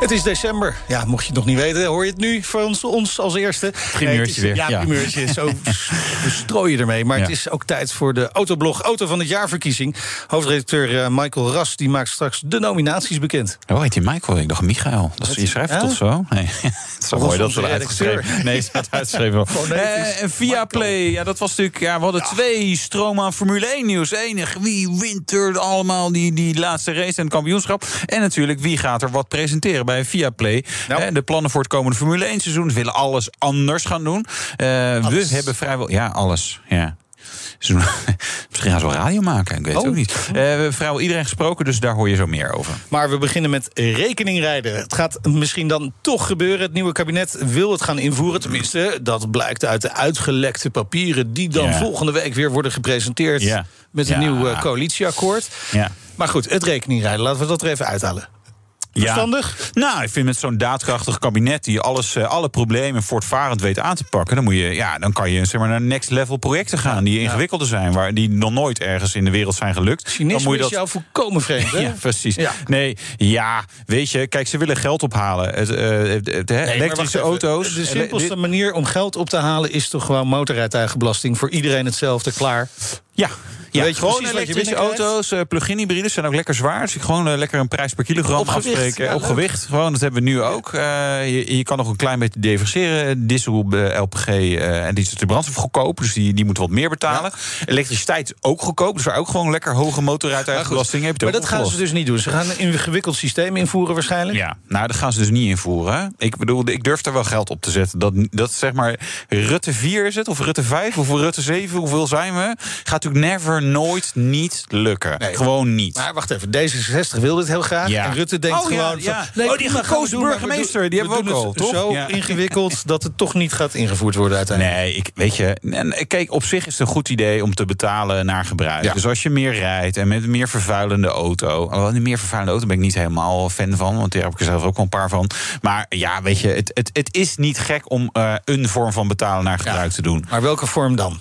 Het is december. Ja, mocht je het nog niet weten, hoor je het nu van ons, ons als eerste. Primeurtje weer. Ja, Ja. primeurtje. Zo bestrooien ermee. Maar Ja. het is ook tijd voor de Autoblog Auto van het Jaarverkiezing. Hoofdredacteur eh, Michael Ras die maakt straks de nominaties bekend. Oh, heet hij Michael? Ik dacht Michael. Dat is, je schrijft het Ja? toch zo? Nee, het is zo mooi dat ze eruit redacteur. geschreven. Nee, het staat uitgeschreven. Eh, en via Play, ja, dat was natuurlijk. Ja, we hadden twee stromen aan Formule 1 nieuws. Enig, wie wint er allemaal die, die laatste race en het kampioenschap? En natuurlijk, wie gaat er wat presenteren bij via Play? Nou. De plannen voor het komende Formule 1 seizoen. Ze willen alles anders gaan doen. Eh, we hebben vrijwel. Ja, alles. Ja. Misschien gaan ze wel radio maken, ik weet het Oh. ook niet. Eh, we hebben vrijwel iedereen gesproken, dus daar hoor je zo meer over. Maar we beginnen met rekeningrijden. Het gaat misschien dan toch gebeuren. Het nieuwe kabinet wil het gaan invoeren. Tenminste, dat blijkt uit de uitgelekte papieren... die dan Ja. volgende week weer worden gepresenteerd... Ja. met een Ja. nieuw eh, coalitieakkoord. Ja. Maar goed, het rekeningrijden, laten we dat er even uithalen. Verstandig? Nou, ik vind met zo'n daadkrachtig kabinet die alles, eh, alle problemen voortvarend weet aan te pakken, dan, moet je, ja, dan kan je zeg maar, naar next level projecten gaan die ingewikkelder zijn, waar, die nog nooit ergens in de wereld zijn gelukt. dan moet je is dat. jou volkomen vreemd, hè? Ja, precies. Ja. Nee, ja, weet je, kijk, ze willen geld ophalen. Het, eh, het, Nee, elektrische auto's. De simpelste manier om geld op te halen is toch gewoon motorrijtuigenbelasting. Voor iedereen hetzelfde, klaar. Ja, ja weet je gewoon elektrische auto's, eh, plug-in hybrides zijn ook lekker zwaar. Dus je gewoon lekker een prijs per kilogram Op ja, op gewicht, gewoon, dat hebben we nu ook. Eh, je, je kan nog een klein beetje differentiëren. Diesel, eh, LPG eh, en die is de brandstof goedkoop. Dus die, die moeten wat meer betalen. Elektriciteit ook goedkoop. Dus waar ook gewoon lekker hoge motorrijtuigenbelasting heb je Maar het dat gaan ze dus niet doen. Ze gaan een ingewikkeld systeem invoeren waarschijnlijk. Ja, nou, dat gaan ze dus niet invoeren. Ik bedoel, ik durf er wel geld op te zetten. Dat, dat zeg maar Rutte 4 is het, of Rutte 5, of Rutte 7, hoeveel zijn we? Gaat natuurlijk never, nooit, niet lukken. Nee. Gewoon niet. Maar wacht even, D66 wil dit heel graag. Ja. En Rutte denkt Oh, gewoon... ja. Van, Oh, die prima, gaan we gekozen burgemeester, doen- die hebben we ook al, toch? Zo Ja. ingewikkeld dat het toch niet gaat ingevoerd worden uiteindelijk. Nee, ik, weet je, en kijk, op zich is het een goed idee om te betalen naar gebruik. Ja. Dus als je meer rijdt en met een meer vervuilende auto. Alhoewel, een meer vervuilende auto ben ik niet helemaal fan van, want daar heb ik er zelf ook wel een paar van. Maar ja, weet je, het, het, het is niet gek om eh, een vorm van betalen naar gebruik te doen. Maar welke vorm dan?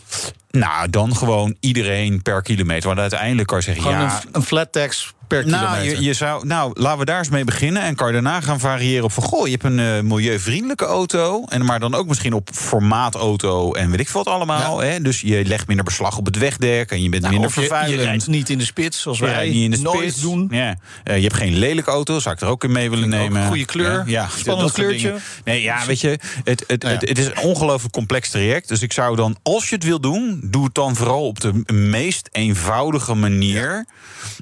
Nou, dan gewoon iedereen per kilometer. Want uiteindelijk kan je zeggen, Gewoon ja. een, een flat tax per Nou, kilometer. je, je zou, nou, laten we daar eens mee beginnen. En kan je daarna gaan variëren op van... goh, je hebt een eh, milieuvriendelijke auto... En maar dan ook misschien op formaatauto en weet ik veel wat allemaal. Hè? Dus je legt minder beslag op het wegdek... en je bent Nou, minder of je, je vervuilend. rijdt niet in de spits, zoals wij niet in de nooit spits. doen. Ja. Eh, je hebt geen lelijke auto, zou ik er ook in mee willen nemen. goede kleur. Ja, Spannend kleurtje. Nee, ja, weet je, het, het, Nou het, het is een ongelooflijk complex traject. Dus ik zou dan, als je het wil doen, doe het dan vooral op de meest eenvoudige manier.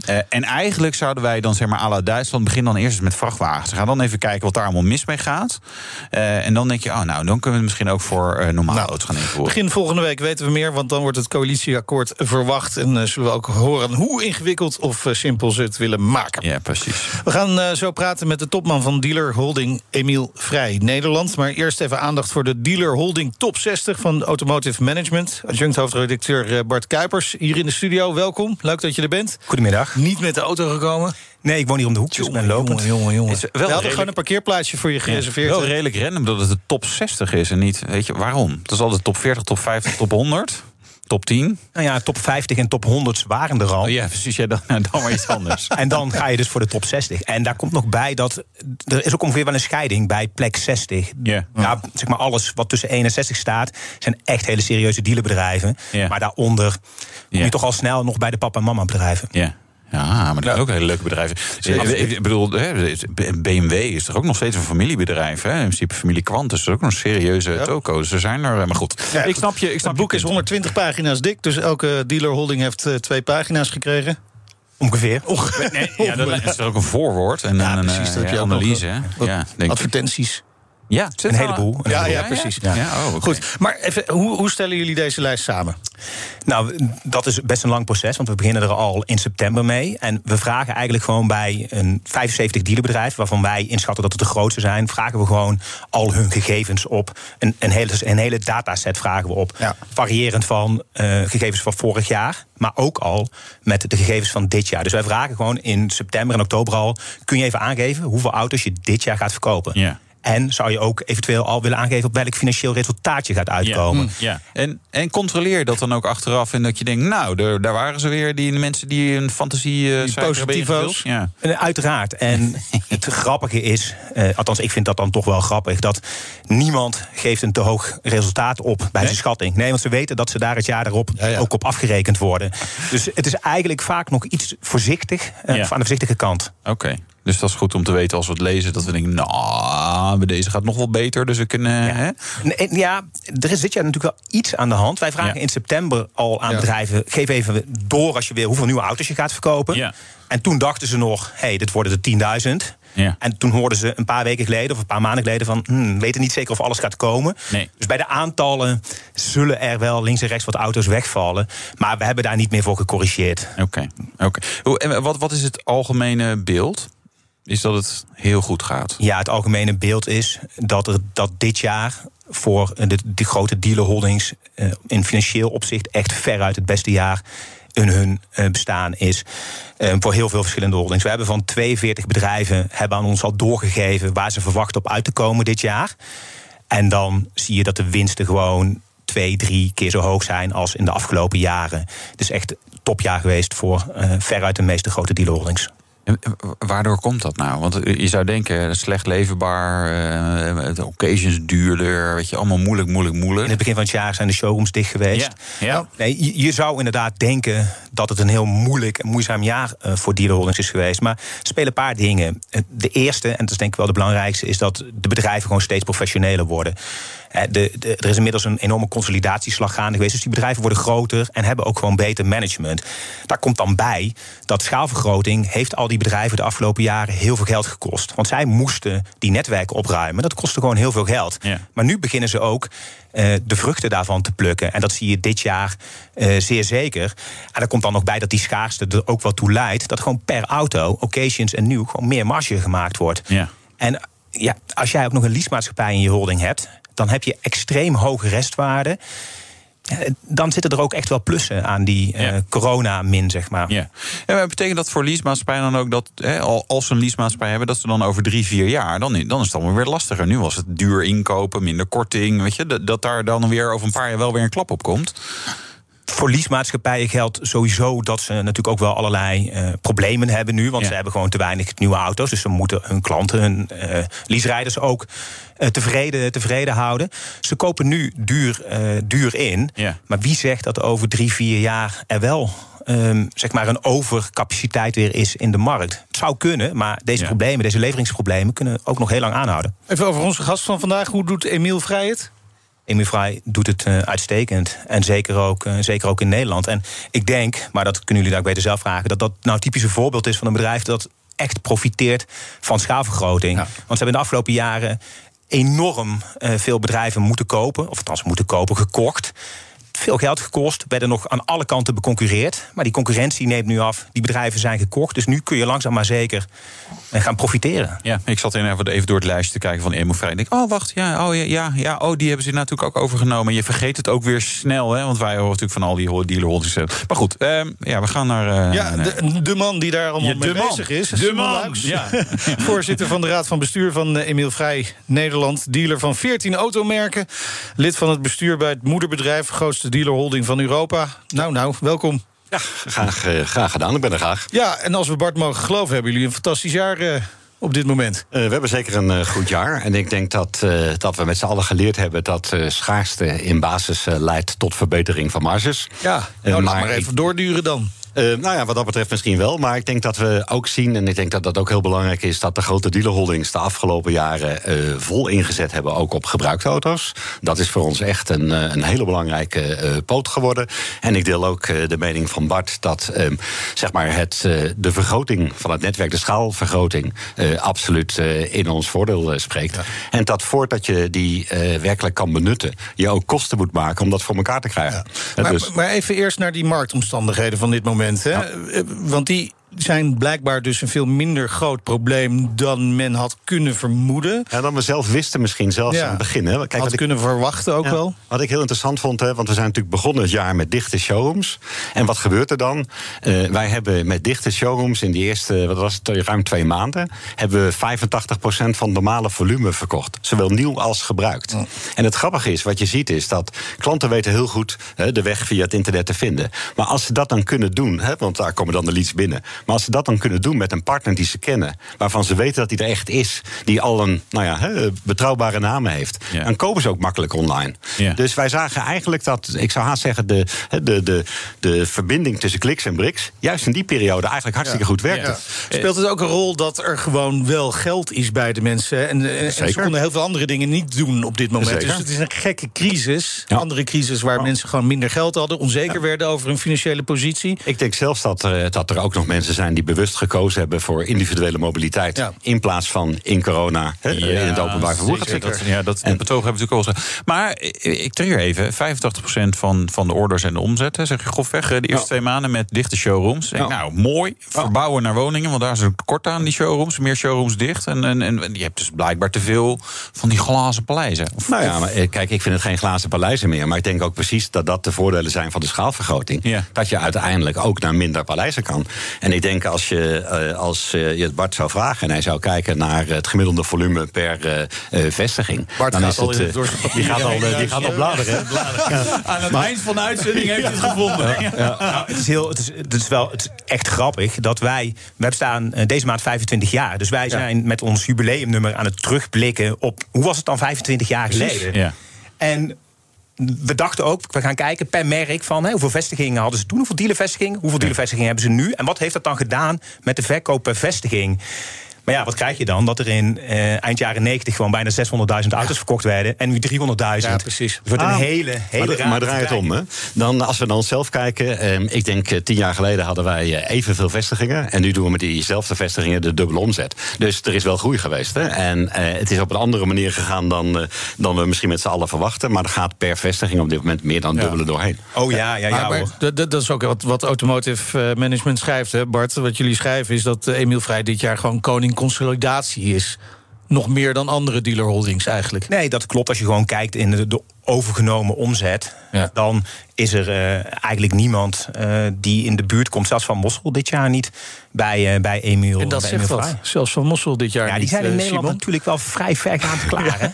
Eh, en eigenlijk zouden wij dan, zeg maar, à la Duitsland, beginnen dan eerst eens met vrachtwagens. Ga dan even kijken wat daar allemaal mis mee gaat. Eh, en dan denk je, oh, nou, dan kunnen we het misschien ook voor eh, normale Nou, auto's gaan invoeren. Begin volgende week weten we meer, want dan wordt het coalitieakkoord verwacht. En eh, zullen we ook horen hoe ingewikkeld of simpel ze het willen maken. Ja, precies. We gaan eh, zo praten met de topman van Dealer Holding, Emiel Vrij, Nederland. Maar eerst even aandacht voor de Dealer Holding Top 60 van Automotive Management. Adjunct hoofdredacteur Bart Kuipers hier in de studio. Welkom, leuk dat je er bent. Goedemiddag. Niet met de auto gekomen. Nee, ik woon hier om de hoek, dus ik ben lopend. Jongen, jongen, jongen. Is wel We hadden redelijk- gewoon een parkeerplaatsje voor je gereserveerd. Wel hè? redelijk random dat het de top 60 is en niet, weet je, waarom? Het is altijd top 40, top 50, top 100, top 10. Nou ja, top 50 en top 100 waren er al. Oh ja, precies, ja, dan, dan maar iets anders. En dan ga je dus voor de top 60. En daar komt nog bij dat er is ook ongeveer wel een scheiding bij plek 60. Ja. Ja, zeg maar alles wat tussen 1 en 60 staat, zijn echt hele serieuze dealerbedrijven. Ja. Maar daaronder kom Ja. je toch al snel nog bij de papa en mama bedrijven. Ja. Ja, maar dat zijn ook hele leuke bedrijven. Zeker. Ik bedoel, hè, BMW is toch ook nog steeds een familiebedrijf? Hè? In principe familie Quant is ook nog een serieuze toko. Dus er zijn er, maar goed. Ja, ik snap je. Ik snap het boek je is punt. 120 pagina's dik, dus elke dealer holding heeft eh, twee pagina's gekregen. Ongeveer. Nee, ja, dat is er ook een voorwoord en Ja, een precies, dat eh, heb je ook analyse. Ja, denk ik. Advertenties. Ja, Een heleboel. Een Ja, heleboel. ja, precies. Ja, oh. Goed, maar even, hoe, hoe stellen jullie deze lijst samen? Nou, dat is best een lang proces, want we beginnen er al in september mee. En we vragen eigenlijk gewoon bij een 75 dealerbedrijf, waarvan wij inschatten dat het de grootste zijn, vragen we gewoon al hun gegevens op. Een, een, hele, een hele dataset vragen we op. Ja. Variërend van eh, gegevens van vorig jaar, maar ook al met de gegevens van dit jaar. Dus wij vragen gewoon in september en oktober al: kun je even aangeven hoeveel auto's je dit jaar gaat verkopen? Ja. En zou je ook eventueel al willen aangeven op welk financieel resultaat je gaat uitkomen? Ja, ja. En, en controleer dat dan ook achteraf. En dat je denkt, nou, daar, daar waren ze weer, die mensen die een fantasie uh, Die positivo's. Ja. En Uiteraard. En het grappige is, eh, althans ik vind dat dan toch wel grappig, dat niemand geeft een te hoog resultaat op bij Nee? zijn schatting. Nee, want ze weten dat ze daar het jaar daarop Ja, ja. ook op afgerekend worden. Dus het is eigenlijk vaak nog iets voorzichtig, eh, of aan de voorzichtige kant. Oké. Dus dat is goed om te weten als we het lezen. Dat we denken, nou, deze gaat nog wel beter. Dus we kunnen... Hè? Nee, Ja, er is dit jaar natuurlijk wel iets aan de hand. Wij vragen Ja. in september al aan Ja. bedrijven... geef even door als je wil hoeveel nieuwe auto's je gaat verkopen. Ja. En toen dachten ze nog, hé, hey, dit worden er 10.000. Ja. En toen hoorden ze een paar weken geleden of een paar maanden geleden van... Hmm, weten niet zeker of alles gaat komen. Nee. Dus bij de aantallen zullen er wel links en rechts wat auto's wegvallen. Maar we hebben daar niet meer voor gecorrigeerd. Oké. oké. Hoe- en Wat, wat is het algemene beeld? Is dat het heel goed gaat? Ja, het algemene beeld is dat, er, dat dit jaar voor de, de grote dealerholdings eh, in financieel opzicht echt veruit het beste jaar in hun eh, bestaan is. Eh, voor heel veel verschillende holdings. We hebben van 42 bedrijven hebben aan ons al doorgegeven waar ze verwachten op uit te komen dit jaar. En dan zie je dat de winsten gewoon twee, drie keer zo hoog zijn als in de afgelopen jaren. Is echt topjaar geweest voor eh, veruit de meeste grote dealerholdings. En Waardoor komt dat nou? Want je zou denken, slecht leverbaar, eh, de occasions duurder, weet je, allemaal moeilijk, moeilijk, In moeilijk. het begin van het jaar zijn de showrooms dicht geweest. Ja, ja. Nee, je, je zou inderdaad denken dat het een heel moeilijk en moeizaam jaar eh, voor dealerholdings is geweest. Maar er spelen een paar dingen. Eh, De eerste, en dat is denk ik wel de belangrijkste, is dat de bedrijven gewoon steeds professioneler worden. Eh, De, de, er is inmiddels een enorme consolidatieslag gaande geweest. Dus die bedrijven worden groter en hebben ook gewoon beter management. Daar komt dan bij dat schaalvergroting heeft al die bedrijven de afgelopen jaren heel veel geld gekost. Want zij moesten die netwerken opruimen. Dat kostte gewoon heel veel geld. Ja. Maar nu beginnen ze ook eh, de vruchten daarvan te plukken. En dat zie je dit jaar eh, zeer zeker. En er komt dan nog bij dat die schaarste er ook wel toe leidt... dat gewoon per auto, occasions en nieuw... gewoon meer marge gemaakt wordt. Ja. En ja, als jij ook nog een leasemaatschappij in je holding hebt... dan heb je extreem hoge restwaarden. Eh, Dan zitten er ook echt wel plussen aan die eh, corona-min, zeg maar. Ja. En maar betekent dat voor leasemaatschappijen dan ook dat, als ze een leasemaatschappij hebben, dat ze dan over drie, vier jaar, dan, dan is het allemaal weer lastiger. Nu was het duur inkopen, minder korting, weet je, dat, dat daar dan weer over een paar jaar wel weer een klap op komt. Voor leasemaatschappijen geldt sowieso dat ze natuurlijk ook wel allerlei eh, problemen hebben nu. Want Ja. ze hebben gewoon te weinig nieuwe auto's. Dus ze moeten hun klanten, hun eh leaserijders ook eh, tevreden, tevreden houden. Ze kopen nu duur, duur in. Ja. Maar wie zegt dat over drie, vier jaar er wel ehm, zeg maar een overcapaciteit weer is in de markt? Het zou kunnen, maar deze Ja. problemen, deze leveringsproblemen kunnen ook nog heel lang aanhouden. Even over onze gast van vandaag. Hoe doet Emiel Vrij het? Amy Fry doet het eh, uitstekend. En zeker ook, eh, zeker ook in Nederland. En ik denk, maar dat kunnen jullie daar ook beter zelf vragen... dat dat nou typisch een voorbeeld is van een bedrijf... dat echt profiteert van schaalvergroting. Ja. Want ze hebben de afgelopen jaren enorm eh, veel bedrijven moeten kopen. Of althans moeten kopen, gekocht. Veel geld gekost, werden nog aan alle kanten beconcurreerd. Maar die concurrentie neemt nu af. Die bedrijven zijn gekocht. Dus nu kun je langzaam maar zeker eh, gaan profiteren. Ja, ik zat in even door het lijstje te kijken van Emo Vrij. En denk, oh wacht, ja, oh ja, ja, ja, oh, die hebben ze natuurlijk ook overgenomen. En je vergeet het ook weer snel, hè, want wij horen natuurlijk van al die dealerholdings. Maar goed, ehm, ja, we gaan naar. eh, Ja, de, de man die daar allemaal Ja, mee man. bezig is. De Simon man, ja. Voorzitter van de Raad van Bestuur van eh, Emiel Vrij Nederland. Dealer van 14 automerken. Lid van het bestuur bij het moederbedrijf. Grootste dealerholding van Europa. Nou, nou, welkom. Ja, graag, eh, graag gedaan. Ik ben er graag. Ja, en als we Bart mogen geloven, hebben jullie een fantastisch jaar eh, op dit moment. Eh, we hebben zeker een goed jaar. En ik denk dat, dat we met z'n allen geleerd hebben... dat schaarste in basis leidt tot verbetering van marges. Ja, nou, laat maar maar ik- even doorduren dan. Uh, nou ja, wat dat betreft misschien wel. Maar ik denk dat we ook zien, en ik denk dat dat ook heel belangrijk is, dat de grote dealerholdings de afgelopen jaren uh, vol ingezet hebben, ook op gebruikte auto's. Dat is voor ons echt een, een hele belangrijke uh, poot geworden. En ik deel ook de mening van Bart dat ehm, zeg maar het, de vergroting van het netwerk, de schaalvergroting, absoluut in ons voordeel spreekt. En dat voordat je die werkelijk kan benutten, je ook kosten moet maken om dat voor elkaar te krijgen. Ja. Maar, dus... maar, even eerst naar die marktomstandigheden van dit moment. Ja. Want die zijn blijkbaar dus een veel minder groot probleem dan men had kunnen vermoeden. Ja, dan we zelf wisten misschien zelfs ja. aan het begin. Hè. Kijk, had kunnen verwachten ook ja, wel. Wat ik heel interessant vond, hè, want we zijn natuurlijk begonnen het jaar met dichte showrooms. En wat gebeurt er dan? Uh, wij hebben met dichte showrooms in die eerste, wat was het, ruim twee maanden, hebben we 85% van normale volume verkocht. Zowel nieuw als gebruikt. En het grappige is, wat je ziet, is dat klanten weten heel goed hè, de weg via het internet te vinden. Maar als ze dat dan kunnen doen, hè, want daar komen dan de leads binnen. Maar als ze dat dan kunnen doen met een partner die ze kennen, waarvan ze weten dat hij er echt is, die al een nou ja, betrouwbare naam heeft, ja. dan kopen ze ook makkelijk online. Ja. Dus wij zagen eigenlijk dat, ik zou haast zeggen, de, de, de, de verbinding tussen kliks en briks, juist in die periode eigenlijk hartstikke goed werkte. Speelt het ook een rol dat er gewoon wel geld is bij de mensen? En, en ze konden heel veel andere dingen niet doen op dit moment. Zeker. Dus het is een gekke crisis. Andere crisis waar mensen gewoon minder geld hadden, onzeker werden over hun financiële positie. Ik denk zelfs dat, uh, dat er ook nog mensen zijn die bewust gekozen hebben voor individuele mobiliteit. Ja. In plaats van in corona he, ja, in het openbaar vervoer. Dat, ja, dat en, betoog hebben we natuurlijk al gezegd. Maar ik trigger even: 85% van, van de orders en de omzet, hè, zeg je grofweg, de eerste ja. twee maanden met dichte showrooms. Denk, nou, mooi. Verbouwen naar woningen, want daar is een tekort aan die showrooms. Meer showrooms dicht. En, en, en je hebt dus blijkbaar te veel van die glazen paleizen. Of, nou ja, maar kijk, ik vind het geen glazen paleizen meer. Maar ik denk ook precies dat dat de voordelen zijn van de schaalvergroting. Dat je uiteindelijk ook naar minder paleizen kan. En ik denk als je, uh, als uh, je het Bart zou vragen en hij zou kijken naar het gemiddelde volume per uh, vestiging. Bart dan gaat is al het, in het die gaat al, die gaat al bladeren. Ja. Aan het maar, eind van de uitzending heeft hij het gevonden. Ja. Ja. Nou, het, is heel, het, is, het is wel het is echt grappig dat wij. We bestaan deze maand 25 jaar. Dus wij zijn met ons jubileumnummer aan het terugblikken op. Hoe was het dan 25 jaar geleden? Ja. En we dachten ook, we gaan kijken per merk van hè, hoeveel vestigingen hadden ze toen, hoeveel dealervestigingen, hoeveel dealervestigingen hebben ze nu en wat heeft dat dan gedaan met de verkoop per vestiging? Maar ja, wat krijg je dan? Dat er in uh, eind jaren 90 gewoon bijna 600.000 auto's verkocht werden. En nu 300.000. Ja, precies. Het wordt Ah, een hele, hele maar, maar draai het om. Hè? Dan, als we naar onszelf kijken. Eh, ik denk eh, tien jaar geleden hadden wij eh, evenveel vestigingen. En nu doen we met diezelfde vestigingen de dubbele omzet. Dus er is wel groei geweest. Hè? En eh, het is op een andere manier gegaan dan, eh, dan we misschien met z'n allen verwachten. Maar er gaat per vestiging op dit moment meer dan dubbele doorheen. Oh ja, ja, ja. Maar, maar hoor. dat, dat is ook wat, wat Automotive eh, Management schrijft, hè, Bart. Wat jullie schrijven is dat eh, Emiel Vrij dit jaar gewoon koning consolidatie is. Nog meer dan andere dealerholdings eigenlijk. Nee, dat klopt. Als je gewoon kijkt in de, de overgenomen omzet, Ja. dan is er eh, eigenlijk niemand eh, die in de buurt komt, zelfs van Mossel dit jaar niet, bij, eh, bij Emiel. En dat bij zegt wat. Vrij. Zelfs Van Mossel dit jaar Ja, die niet, zijn in Nederland Simon. natuurlijk wel vrij vergaand klaar. hè?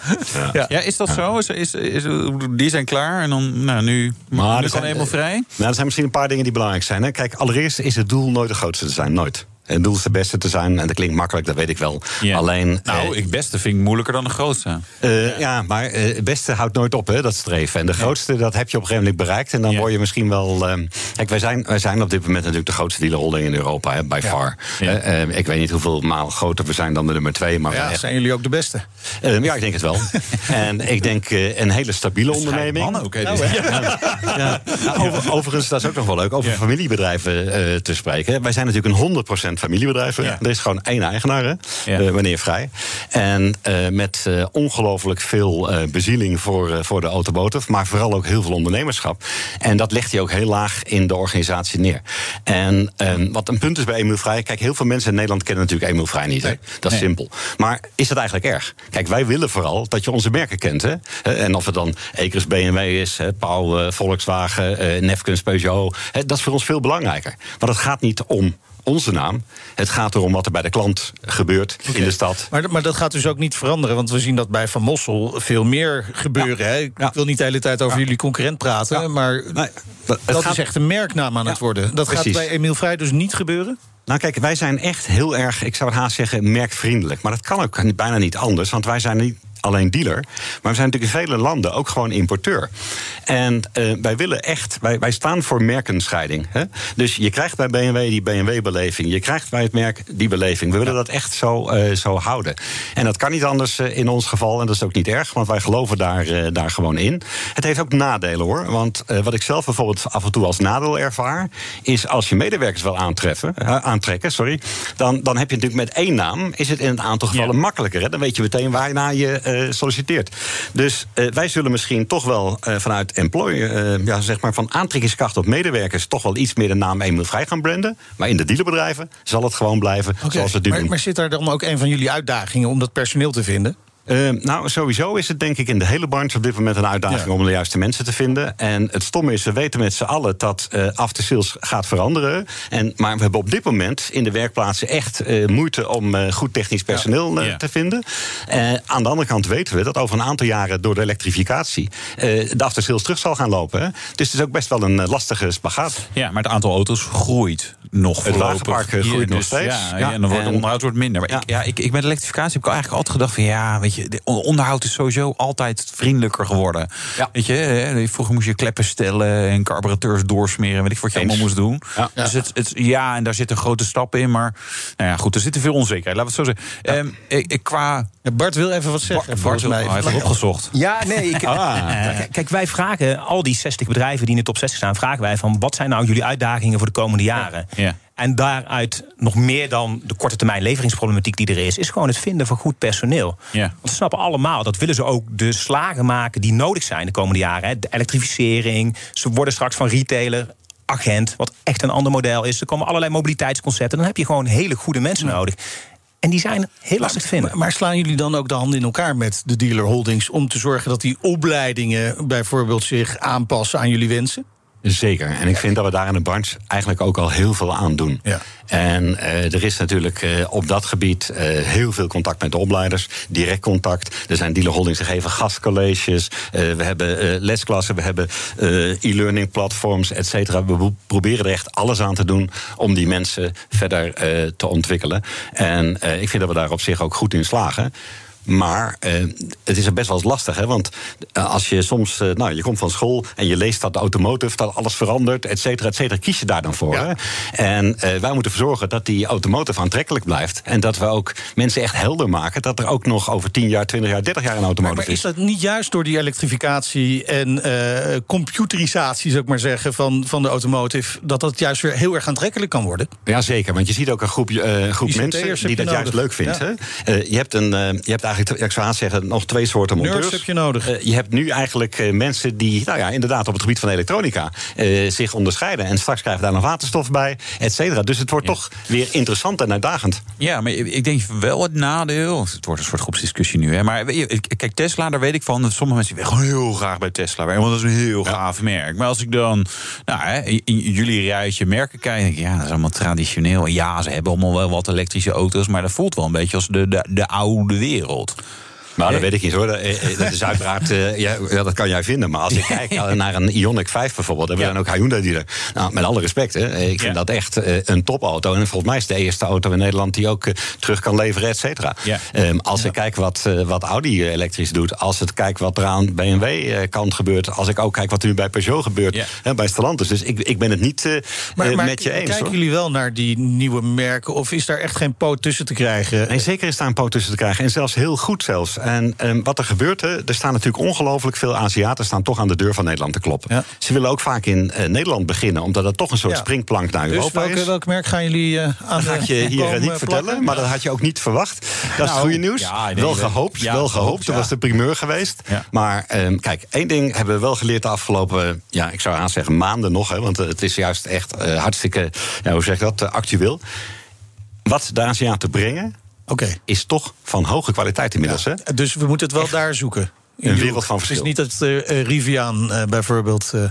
Ja. Ja, is dat zo? Is, is, is, die zijn klaar en dan, nou, nu, Maar nu er kan helemaal vrij? Nou, er zijn misschien een paar dingen die belangrijk zijn. Hè. Kijk, allereerst is het doel nooit de grootste te zijn. Nooit. Het doel is de beste te zijn. En dat klinkt makkelijk, dat weet ik wel. Alleen. Nou, eh, ik beste vind ik moeilijker dan de grootste. Eh, ja. maar eh, het beste houdt nooit op, hè, dat streven. En de grootste, dat heb je op een gegeven moment bereikt. En dan Ja. word je misschien wel... ehm, kijk, wij zijn, wij zijn op dit moment natuurlijk de grootste dealerholding in Europa, hè, by far. Ik weet niet hoeveel maal groter we zijn dan de nummer twee. Maar Ja, zijn jullie ook de beste? ja, ik denk het wel. en ik denk eh, een hele stabiele onderneming. Man ook, hè, Nou, hè? Ja. Ja. Over- overigens, dat is ook nog wel leuk, over familiebedrijven eh, te spreken. Wij zijn natuurlijk een 100% familiebedrijf. hè. Ja. Er is gewoon één eigenaar, hè? Ja. Eh, meneer Vrij. En eh, met eh, ongelooflijk veel bezieling voor, voor de automotive, maar vooral ook heel veel ondernemerschap. En dat legt hij ook heel laag in de organisatie neer. En eh, wat een punt is bij Emiel Vrij, kijk, heel veel mensen in Nederland kennen natuurlijk Emiel Vrij niet. Hè? Dat is Nee. simpel. Maar is dat eigenlijk erg? Kijk, wij willen vooral dat je onze merken kent. Hè? En of het dan Ekers BMW is, hè, Pauw Volkswagen, Nefkens Peugeot. Hè, dat is voor ons veel belangrijker. Want het gaat niet om onze naam. Het gaat erom wat er bij de klant gebeurt in de stad. Maar, maar dat gaat dus ook niet veranderen, want we zien dat bij Van Mossel veel meer gebeuren. Hè? Ik Ja. wil niet de hele tijd over jullie concurrent praten, maar Nee, dat- het dat gaat- is echt een merknaam aan het worden. Dat precies. gaat bij Emiel Vrij dus niet gebeuren? Nou kijk, wij zijn echt heel erg, ik zou het haast zeggen, merkvriendelijk. Maar dat kan ook bijna niet anders, want wij zijn niet alleen dealer. Maar we zijn natuurlijk in vele landen ook gewoon importeur. En uh, wij willen echt, wij, wij staan voor merkenscheiding. Hè? Dus je krijgt bij BMW die BMW-beleving. Je krijgt bij het merk die beleving. We willen dat echt zo, uh, zo houden. En dat kan niet anders uh, in ons geval. En dat is ook niet erg, want wij geloven daar, daar gewoon in. Het heeft ook nadelen hoor. Want wat ik zelf bijvoorbeeld af en toe als nadeel ervaar, is als je medewerkers wil aantreffen, aantrekken, sorry, dan, dan heb je natuurlijk met één naam, is het in een aantal gevallen ja. makkelijker. Hè? Dan weet je meteen waarna je solliciteert. Dus wij zullen misschien toch wel vanuit employer, ja, zeg maar van aantrekkingskracht op medewerkers, toch wel iets meer de naam Emil Vrij gaan branden. Maar in de dealerbedrijven zal het gewoon blijven okay, zoals het nu maar, doen. Maar zit daar dan ook een van jullie uitdagingen om dat personeel te vinden? Uh, nou, sowieso is het denk ik in de hele branche op dit moment een uitdaging ja. om de juiste mensen te vinden. En het stomme is, we weten met z'n allen dat uh, after sales gaat veranderen. En, maar we hebben op dit moment in de werkplaatsen echt uh, moeite om goed technisch personeel ja. Ja. te vinden. aan de andere kant weten we dat over een aantal jaren door de elektrificatie de after sales terug zal gaan lopen. Hè? Dus het is ook best wel een lastige spagaat. Ja, maar het aantal auto's groeit nog. Het wagenpark groeit Hier, nog dus, steeds. Ja, en dan wordt en, onderhoud wordt minder. Maar ik, ja, ik, ik met elektrificatie heb ik eigenlijk altijd gedacht van ja, weet je, de onderhoud is sowieso altijd vriendelijker geworden. Ja. Weet je, vroeger moest je kleppen stellen en carburateurs doorsmeren, weet ik wat je Eens. allemaal moest doen. Ja. Dus het, het, ja, en daar zitten grote stappen in, maar nou ja, goed, er zitten veel onzekerheid. Laten we het zo zeggen. Um, ik, ik, qua Bart wil even wat zeggen. Bart, Bart wil, mij. Heeft opgezocht. Ja, nee. Ik, ah. Kijk, wij vragen al die 60 bedrijven die in de top 60 staan, vragen wij van wat zijn nou jullie uitdagingen voor de komende jaren? Ja. En daaruit nog meer dan de korte termijn leveringsproblematiek die er is, is gewoon het vinden van goed personeel. Ja. Want ze snappen allemaal, dat willen ze ook de slagen maken die nodig zijn de komende jaren. Hè. De elektrificering, ze worden straks van retailer agent, wat echt een ander model is. Er komen allerlei mobiliteitsconcepten. Dan heb je gewoon hele goede mensen ja. nodig. En die zijn heel lastig te vinden. Maar, maar, slaan jullie dan ook de handen in elkaar met de dealer holdings om te zorgen dat die opleidingen bijvoorbeeld zich aanpassen aan jullie wensen? Zeker. En ik vind dat we daar in de branche eigenlijk ook al heel veel aan doen. Ja. En uh, er is natuurlijk uh, op dat gebied uh, heel veel contact met de opleiders. Direct contact. Er zijn dealer holdings die geven gastcolleges. we hebben lesklassen. We hebben e-learning platforms, et cetera. We proberen er echt alles aan te doen om die mensen verder te ontwikkelen. En ik vind dat we daar op zich ook goed in slagen. Maar uh, het is best wel eens lastig, hè? Want als je soms, uh, nou, je komt van school en je leest dat de automotive, dat alles verandert, et cetera, et cetera, kies je daar dan voor. Ja. En wij moeten ervoor zorgen dat die automotive aantrekkelijk blijft. En dat we ook mensen echt helder maken dat er ook nog over 10 jaar, 20 jaar, 30 jaar een automotive maar, maar is. is. dat niet juist door die elektrificatie en computerisatie, zou ik maar zeggen, van, van de automotive, dat dat juist weer heel erg aantrekkelijk kan worden? Ja, zeker. Want je ziet ook een groep, groep mensen die dat nodig. juist leuk vindt. Ja. Hè? je hebt een, je hebt eigenlijk, ik zou zeggen, nog twee soorten monteurs. Nerds heb je nodig. Uh, je hebt nu eigenlijk uh, mensen die, nou ja, inderdaad op het gebied van elektronica uh, zich onderscheiden. En straks krijgen we daar nog waterstof bij, et cetera. Dus het wordt ja. toch weer interessant en uitdagend. Ja, maar ik denk wel het nadeel. Het wordt een soort groepsdiscussie nu. Hè, maar kijk, Tesla, daar weet ik van. Dat sommige mensen willen gewoon heel graag bij Tesla werken. Want dat is een heel ja. gaaf merk. Maar als ik dan nou, hè, in jullie rijtje merken kijk, denk ik, ja, dat is allemaal traditioneel. Ja, ze hebben allemaal wel wat elektrische auto's. Maar dat voelt wel een beetje als de, de, de oude wereld bijvoorbeeld. Maar dat weet ik niet hoor. Dat is uiteraard, uh, ja, dat kan jij vinden. Maar als ik kijk naar een Ioniq 5 bijvoorbeeld, hebben we dan ook Hyundai die er. Nou, met alle respect, hè, ik vind dat echt een topauto. En volgens mij is het de eerste auto in Nederland die ook terug kan leveren, et cetera. Um, als ik kijk wat, wat Audi elektrisch doet, als ik kijk wat er aan BMW-kant gebeurt, als ik ook kijk wat er nu bij Peugeot gebeurt, hè, bij Stellantis. Dus ik, ik ben het niet maar, maar met je eens. Kijken hoor. jullie wel naar die nieuwe merken, of is daar echt geen poot tussen te krijgen? Nee, zeker is daar een poot tussen te krijgen. En zelfs heel goed zelfs. En um, wat er gebeurt, hè, er staan natuurlijk ongelooflijk veel Aziaten staan toch aan de deur van Nederland te kloppen. Ja. Ze willen ook vaak in uh, Nederland beginnen, omdat dat toch een soort Ja. springplank naar Dus Europa welke, is. welk merk gaan jullie uh, aan Dat ik je hier eh, niet eh, vertellen, maar dat had je ook niet verwacht. Dat is het Nou, goede nieuws. ja, nee, wel we- gehoopt, wel gehoopt. Dat was de primeur geweest. Maar ehm, kijk, één ding hebben we wel geleerd de afgelopen, ja, ik zou aan zeggen maanden nog, hè, want eh, het is juist echt eh, hartstikke, ja, hoe zeg ik dat, eh, actueel. Wat de Aziaten brengen, Oké. is toch van hoge kwaliteit inmiddels. Hè? Dus we moeten het wel daar zoeken. In Een wereld van Het is verschil. niet dat eh, eh, Rivian eh, bijvoorbeeld. eh,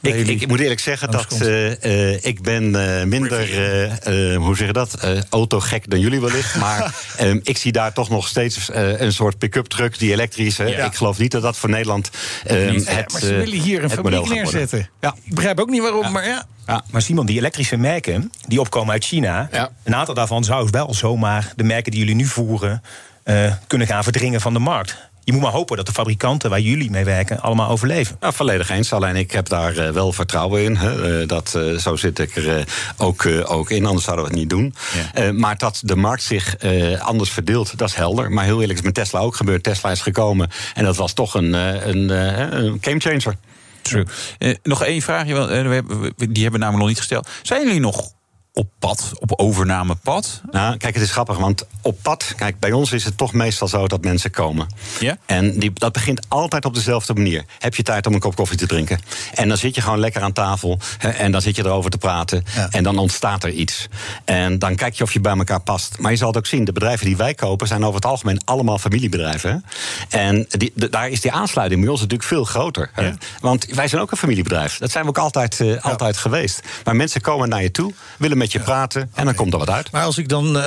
bij Ik, ik moet eerlijk zeggen dat eh, eh, ik ben eh, minder, eh, eh, hoe zeg je dat, eh, autogek dan jullie wellicht. maar ehm, ik zie daar toch nog steeds eh, een soort pick-up truck die elektrisch. Ja. Ik geloof niet dat dat voor Nederland ehm, het, maar ze willen hier een fabriek neerzetten. Ja. Ik begrijp ook niet waarom, maar ja. Ja. Maar Simon, die elektrische merken die opkomen uit China, Ja. een aantal daarvan zou wel zomaar de merken die jullie nu voeren eh, kunnen gaan verdringen van de markt. je moet maar hopen dat de fabrikanten waar jullie mee werken allemaal overleven. Ja, volledig eens. Alleen ik heb daar uh, wel vertrouwen in. Hè. Uh, dat, zo zit ik er ook, ook in, anders zouden we het niet doen. Ja. maar dat de markt zich anders verdeelt, dat is helder. Maar heel eerlijk is met Tesla ook gebeurd. Tesla is gekomen en dat was toch een, een, een gamechanger. True. nog één vraagje, die hebben we namelijk nog niet gesteld. Zijn jullie nog op pad, op overnamepad? Nou, kijk, het is grappig, want op pad, kijk, bij ons is het toch meestal zo dat mensen komen. Ja? En die, dat begint altijd op dezelfde manier. Heb je tijd om een kop koffie te drinken? En dan zit je gewoon lekker aan tafel hè, en dan zit je erover te praten. Ja. En dan ontstaat er iets. En dan kijk je of je bij elkaar past. Maar je zal het ook zien, de bedrijven die wij kopen zijn over het algemeen allemaal familiebedrijven. Hè? En die, de, daar is die aansluiting bij ons natuurlijk veel groter. Hè? Want wij zijn ook een familiebedrijf. Dat zijn we ook altijd, uh, altijd geweest. Maar mensen komen naar je toe, willen met je praten en dan komt er wat uit. Maar als ik dan uh,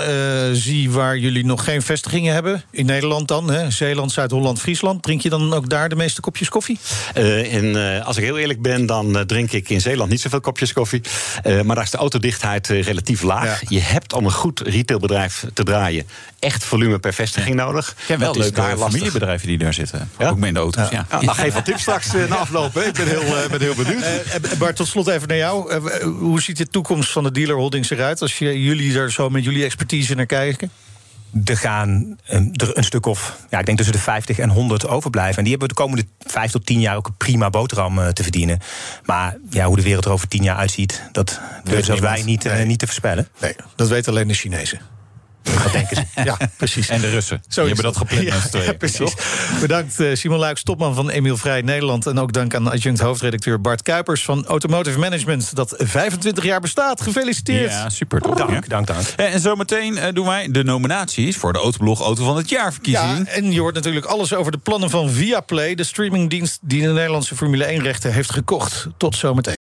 zie waar jullie nog geen vestigingen hebben, in Nederland dan, hè, Zeeland, Zuid-Holland, Friesland, drink je dan ook daar de meeste kopjes koffie? Uh, in, uh, als ik heel eerlijk ben, dan drink ik in Zeeland niet zoveel kopjes koffie. maar daar is de autodichtheid relatief laag. Ja. Je hebt om een goed retailbedrijf te draaien echt volume per vestiging ja. nodig. Ken wel leuke familiebedrijven die daar zitten. Ja? Ook met in de auto's. Ja. Ja. Nou, geef wat tips straks na afloop. Ik ben heel, ben heel benieuwd. Bart, tot slot even naar jou. hoe ziet de toekomst van de dealer holdings eruit? Als je, jullie er zo met jullie expertise naar kijken? Er gaan er een stuk of, ja, ik denk tussen de 50 en 100 overblijven. En die hebben de komende 5 tot 10 jaar ook een prima boterham te verdienen. Maar ja, hoe de wereld er over 10 jaar uitziet, dat durven zelfs wij niet, nee. niet te voorspellen. Nee, dat weten alleen de Chinezen. Dat denken ze. Ja, precies. En de Russen. Zo die hebben dat gepland ja, met twee. Ja, precies. Bedankt uh, Simon Luiks, topman van Emiel Vrij Nederland. En ook dank aan adjunct hoofdredacteur Bart Kuipers van Automotive Management. Dat 25 jaar bestaat. Gefeliciteerd. Ja, super. Dank, dank, dank. En zometeen uh, doen wij de nominaties voor de Autoblog Auto van het Jaar verkiezing. Ja, en je hoort natuurlijk alles over de plannen van Viaplay. De streamingdienst die de Nederlandse Formule 1 rechten heeft gekocht. Tot zometeen.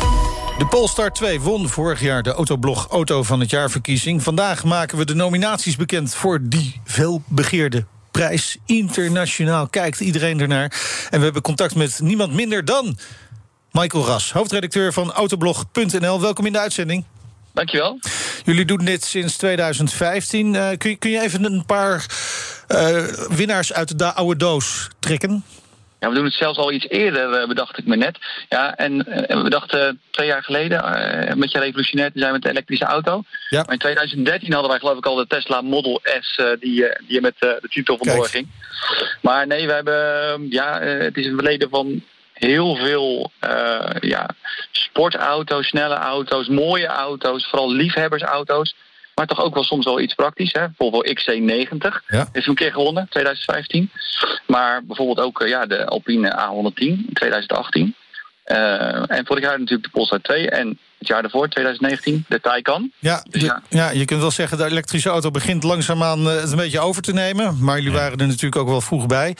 De Polestar 2 won vorig jaar de Autoblog Auto van het Jaarverkiezing. Vandaag maken we de nominaties bekend voor die veelbegeerde prijs. Internationaal kijkt iedereen ernaar. En we hebben contact met niemand minder dan Michael Ras, hoofdredacteur van Autoblog.nl. Welkom in de uitzending. Dankjewel. Jullie doen dit sinds 2015. Uh, kun, je, kun je even een paar uh, winnaars uit de oude doos trekken? Ja, we doen het zelfs al iets eerder, bedacht ik me net. Ja, en, en we dachten twee jaar geleden, uh, een beetje revolutionair te zijn met de elektrische auto. Ja. Maar in 2013 hadden wij geloof ik al de Tesla Model S die, die met de titel vandoor ging. Maar nee, we hebben, ja, het is een verleden van heel veel ja, sportauto's, snelle auto's, mooie auto's, vooral liefhebbersauto's. Maar toch ook wel soms wel iets praktisch. Hè? Volvo XC90 ja. is een keer gewonnen, 2015. Maar bijvoorbeeld ook ja, de Alpine A110 in 2018. Uh, en vorig jaar natuurlijk de Polestar 2. En het jaar daarvoor, 2019, de Taycan. Ja, dus ja. ja, je kunt wel zeggen, de elektrische auto begint langzaamaan het een beetje over te nemen. Maar jullie waren er natuurlijk ook wel vroeg bij.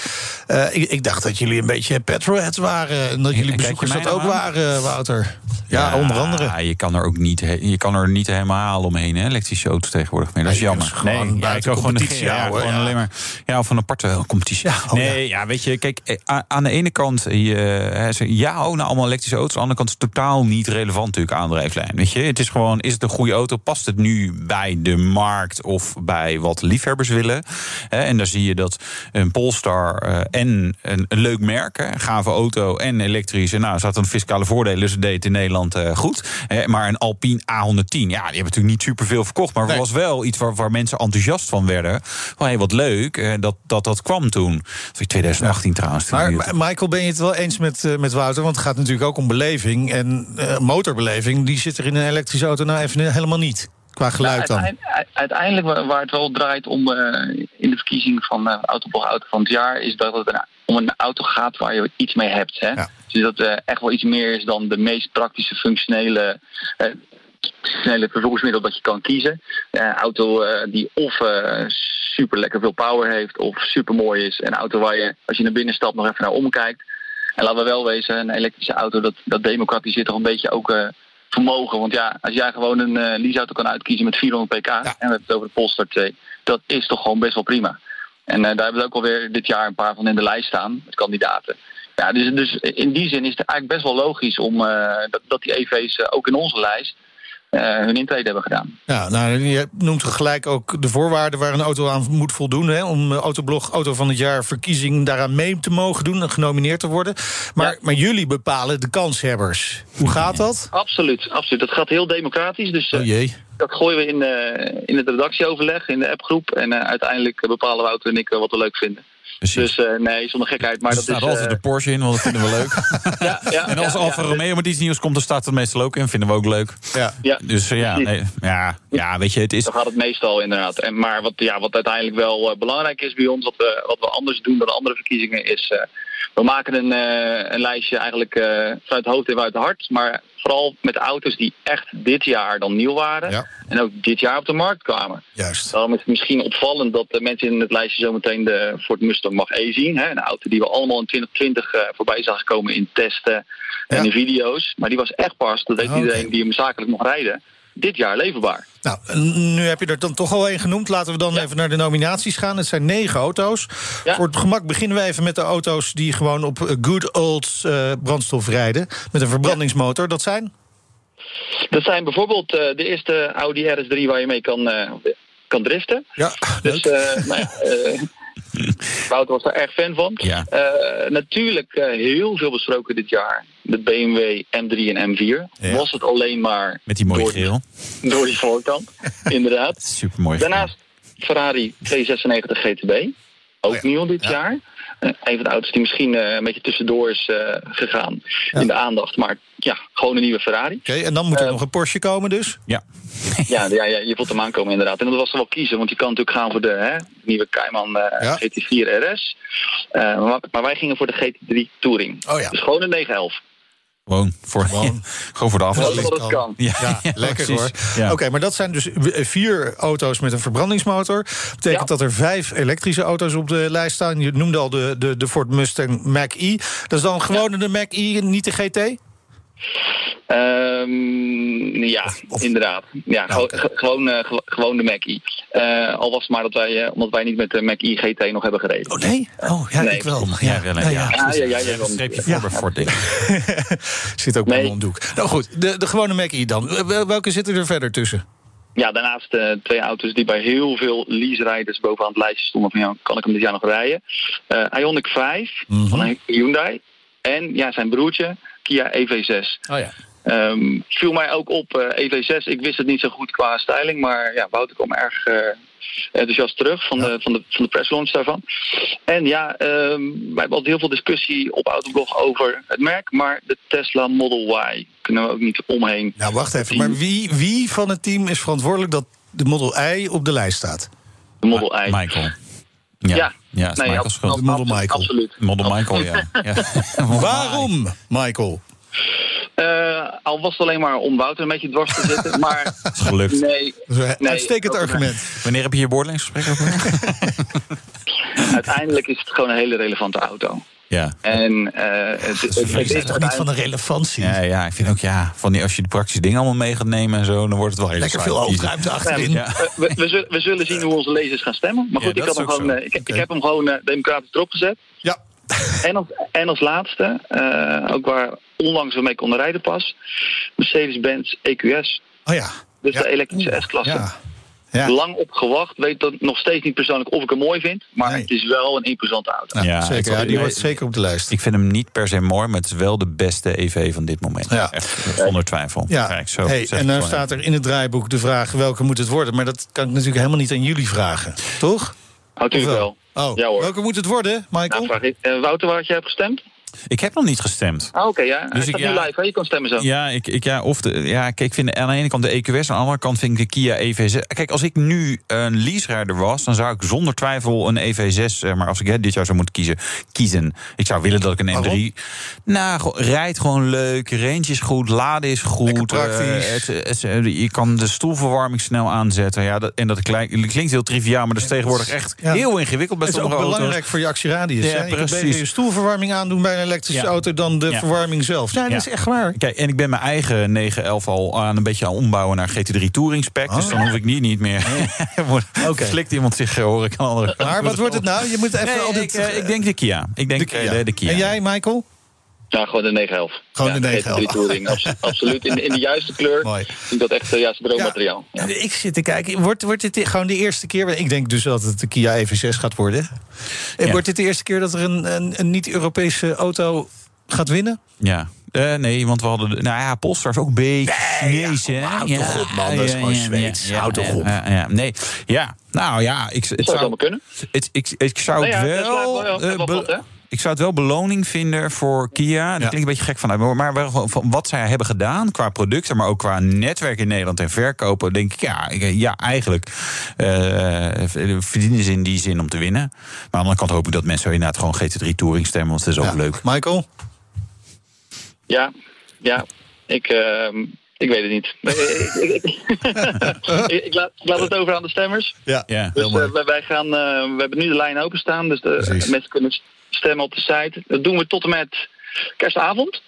Uh, ik, ik, dacht dat jullie een beetje petrolheads waren. En dat jullie bezoekers dat ook aan? waren, Wouter. Ja, ja, onder andere. Je kan er ook niet, je kan er niet helemaal omheen, hè, elektrische auto's tegenwoordig meer. Dat is jammer. Nee, ja, ik kan gewoon de ja, gewoon alleen maar ja, of een aparte competitie. Ja, oh, nee, ja. weet je, kijk, aan de ene kant, je, ja, oh, nou allemaal elektrische auto's. Aan de andere kant is het totaal niet relevant natuurlijk aan aandrijflijn. Weet je, het is gewoon, is het een goede auto? Past het nu bij de markt of bij wat liefhebbers willen? En daar zie je dat een Polestar en een, leuk merk, een gave auto en elektrisch. En nou, zat een fiscale voordelen, dus het deed in Nederland goed. Maar een Alpine A110, ja, die hebben natuurlijk niet superveel verkocht. Maar het nee. was wel iets waar, waar mensen enthousiast van werden. Van, hey, wat leuk dat, dat dat kwam toen. Dat was 2018 ja. trouwens. Maar Michael, ben je het wel eens met, met Wouter? Want het gaat natuurlijk ook om beleving. En uh, motorbeleving, die zit er in een elektrische auto nou even helemaal niet. Qua geluid nou, dan? Uiteindelijk waar het wel draait om uh, in de verkiezing van uh, Autoblog Auto van het jaar... is dat het een, om een auto gaat waar je iets mee hebt. Hè? Ja. Dus dat uh, echt wel iets meer is dan de meest praktische, functionele... snelle vervoersmiddel dat je kan kiezen. Een auto die of super lekker veel power heeft of super mooi is. Een auto waar je, als je naar binnen stapt, nog even naar omkijkt. En laten we wel wezen, een elektrische auto, dat, dat democratiseert toch een beetje ook vermogen. Want ja, als jij gewoon een uh, leaseauto kan uitkiezen met 400 pk, en we hebben het over de Polestar 2, dat is toch gewoon best wel prima. En uh, daar hebben we ook alweer dit jaar een paar van in de lijst staan, met kandidaten. Ja, dus, dus in die zin is het eigenlijk best wel logisch om, uh, dat, dat die EV's ook in onze lijst hun intrede hebben gedaan. Ja, nou, je noemt gelijk ook de voorwaarden waar een auto aan moet voldoen. Hè, om Autoblog Auto van het Jaar verkiezing daaraan mee te mogen doen en genomineerd te worden. Maar, ja. maar jullie bepalen de kanshebbers. Hoe gaat dat? Absoluut, absoluut. Dat gaat heel democratisch. Dus, oh jee. Dat gooien we in, uh, in het redactieoverleg, in de appgroep. En uh, uiteindelijk bepalen Wouter en ik wat we leuk vinden. Precies. Dus uh, nee, zonder gekheid. Maar er dat staat is, altijd de Porsche in, want dat vinden we leuk. ja, ja, en als ja, Alfa Romeo met iets nieuws komt, dan staat het meestal ook in. Vinden we ook leuk. Ja. Ja. Dus uh, ja, nee, ja, ja, weet je, het is... Dan gaat het meestal inderdaad. En, maar wat, ja, wat uiteindelijk wel uh, belangrijk is bij ons, wat we, wat we anders doen dan andere verkiezingen, is... we maken een, een lijstje eigenlijk vanuit het hoofd en uit het hart. Maar vooral met auto's die echt dit jaar dan nieuw waren. Ja. En ook dit jaar op de markt kwamen. Juist. Daarom is het misschien opvallend dat de mensen in het lijstje zometeen de Ford Mustang Mach-E zien. Hè? Een auto die we allemaal in 2020 uh, voorbij zagen komen in testen en Ja. in video's. Maar die was echt pas, dat weet Oké. iedereen die hem zakelijk mocht rijden, dit jaar leverbaar. Nou, nu heb je er dan toch al één genoemd. Laten we dan even naar de nominaties gaan. Het zijn negen auto's. Voor het gemak beginnen we even met de auto's die gewoon op eh, good old eh, brandstof rijden. Met een verbrandingsmotor. Dat zijn? Dat zijn bijvoorbeeld eh, de eerste Audi RS3 waar je mee kan, kan driften. Ja, Dus nou ja, Wouter was daar erg fan van. Ja. Eh, natuurlijk eh, heel veel besproken dit jaar. De BMW M3 en M4. Ja. Was het alleen maar Met die mooie door, grill. door die voorkant. Inderdaad. Super mooi. Daarnaast Ferrari 296 GTB. Ook Oh ja. nieuw dit Ja. jaar. Eh, een van de auto's die misschien een beetje tussendoor is gegaan in de aandacht. Maar ja, gewoon een nieuwe Ferrari. Oké, en dan moet er Eh, nog een Porsche komen dus. Ja. Ja, ja, ja, je voelt hem aankomen inderdaad. En dat was wel kiezen, want je kan natuurlijk gaan voor de hè, nieuwe Cayman eh, Ja. GT4 RS. Eh, maar, maar wij gingen voor de GT3 Touring. Oh ja. Dus gewoon een 911. Gewoon voor, Gewoon. gewoon voor de Dat afwisseling. het kan. Ja, Ja, ja, lekker precies. hoor. Ja. Oké, maar dat zijn dus vier auto's met een verbrandingsmotor. Betekent Ja. dat er vijf elektrische auto's op de lijst staan. Je noemde al de, de, de Ford Mustang Mach-E. Dat is dan gewoon de Mach-E, niet de GT? Ehm, ja, of- inderdaad. Ja, ge- gewoon, eh, gewo- gewoon de Mackie. Eh al was het maar dat wij, eh, omdat wij niet met de Mackie GT nog hebben gereden. Oh nee? Oh ja, Nee. ik wel. Ja, ja. Ja, ja, ja, ja, wel. Streepje voor bij Ford. Zit ook bij Nee. mijn. Nou goed, de, de gewone Mach-E dan. Wel- Welke zitten er verder tussen? Ja, daarnaast eh, twee auto's die bij heel veel lease-rijders bovenaan het lijstje stonden. Van ja, kan ik hem dit jaar nog rijden? Eh Ioniq 5 Mhm. van een Hyundai. En ja, zijn broertje, Kia EV6. Oh ja. Ehm, viel mij ook op, eh, EV6. Ik wist het niet zo goed qua styling, maar ja, Wouter kwam erg eh, enthousiast terug van, de, van, de, van de presslaunch daarvan. En ja, ehm, wij hebben altijd heel veel discussie op Autoblog over het merk, maar de Tesla Model Y kunnen we ook niet omheen. Nou, wacht even. Maar wie, wie van het team is verantwoordelijk dat de Model I op de lijst staat? De Model Y. Michael. Ja, ja. Ja. is Nee, Michael's ab- schuld. ab- Model Michael. Absoluut. Model Michael, ja. ja. Waarom, Michael? Eh, al was het alleen maar om Wouter een beetje dwars te zitten, maar is gelukt. nee. Nee, uitstekend argument. Wanneer heb je je beoordelingsgesprek over? Uiteindelijk is het gewoon een hele relevante auto. Ja. En eh, het, het, het, Het is toch niet van de relevantie? Ja, ja, ik vind ook, ja, van die, als je de praktische dingen allemaal mee gaat nemen en zo, dan wordt het wel heel Lekker veel hoofdruimte achterin. Ja. we, we, zullen, we zullen zien hoe onze lezers gaan stemmen. Maar Ja, goed, ik, had hem gewoon, eh, ik, heb hem gewoon eh, democratisch erop gezet. Ja. En als, en als laatste, eh, ook waar onlangs we mee konden rijden pas, Mercedes-Benz EQS. Oh ja. Dus Ja. de elektrische S-klasse. Ja. Ja. Lang op gewacht. Weet dat nog steeds niet persoonlijk of ik hem mooi vind. Maar Nee. het is wel een imposante auto. Ja, Ja, zeker. Ja, die hoort zeker op de lijst. Ik vind hem niet per se mooi, maar het is wel de beste EV van dit moment. Ja. Echt, zonder twijfel. Ja, Kijk, zo hey, en dan gewoon staat er in het draaiboek de vraag welke moet het worden. Maar dat kan ik natuurlijk helemaal niet aan jullie vragen. Toch? Natuurlijk wel. Oh, Ja hoor. welke moet het worden, Michael? Nou, vraag ik, eh, Wouter, waar had jij op gestemd? Ik heb nog niet gestemd. Ah, oké, ja. Dus ik, nu live, hè? Je kan stemmen zo. Ja, ik, ik, ja, of de, ja kijk, ik vind aan de ene kant de EQS, aan de andere kant vind ik de Kia EV6. Kijk, als ik nu een leaserijder was, dan zou ik zonder twijfel een EV6, maar als ik hè, dit jaar zou moeten kiezen, kiezen. Ik zou willen dat ik een M3. Nou, rijdt gewoon leuk, range is goed, laden is goed. Uh, het, het, je kan de stoelverwarming snel aanzetten. Ja, dat, en dat klinkt heel triviaal, maar dat is tegenwoordig echt heel ingewikkeld bij sommige auto's. Het is ook belangrijk voor je actieradius. Ja, precies. je stoelverwarming aandoen bij elektrische auto dan de verwarming zelf. Ja, dat is echt waar. Kijk, en ik ben mijn eigen 911 al aan een beetje aan ombouwen naar GT3 Touring spec. Dus oh. dan hoef ik niet, niet meer. okay. Slikt iemand zich, hoor ik andere. Maar wat wordt het nou? Je moet even nee, altijd... Ik, uh, ik, denk de Kia. Ik denk de Kia. De, de Kia. En jij, Michael? Ja, gewoon de 911. Gewoon de 911. Touring, absoluut. In, in de juiste kleur. Mooi. Ik vind dat echt uh, ja, droommateriaal. Ja. Ik zit te kijken. Wordt, wordt dit gewoon de eerste keer... Ik denk dus dat het de Kia EV6 gaat worden. Ja. Wordt dit de eerste keer dat er een, een, een niet-Europese auto gaat winnen? Ja. Uh, nee, want we hadden... Nou ja, Polestar is ook een beetje Chinees, hè? Houd ja, toch op, man. Dat is gewoon Zweeds. Ja, Houd toch op. Ja, nee, ja. Nou ja, ik, het zou... zou kunnen. Het, ik, ik zou het wel... wel ik zou het wel beloning vinden voor Kia. Dat klinkt een beetje gek vanuit. Maar wat zij hebben gedaan qua producten, maar ook qua netwerk in Nederland en verkopen, denk ik, ja, ja eigenlijk uh, verdienen ze in die zin om te winnen. Maar aan de andere kant hoop ik dat mensen inderdaad gewoon GT3 Touring stemmen, want dat is ook leuk. Michael? Ja, ja. Ik, uh, ik weet het niet. ik, ik, laat, laat, het over aan de stemmers. Ja, ja dus uh, wij gaan, uh, we hebben nu de lijn openstaan, dus de mensen kunnen stemmen op de site. Dat doen we tot en met kerstavond.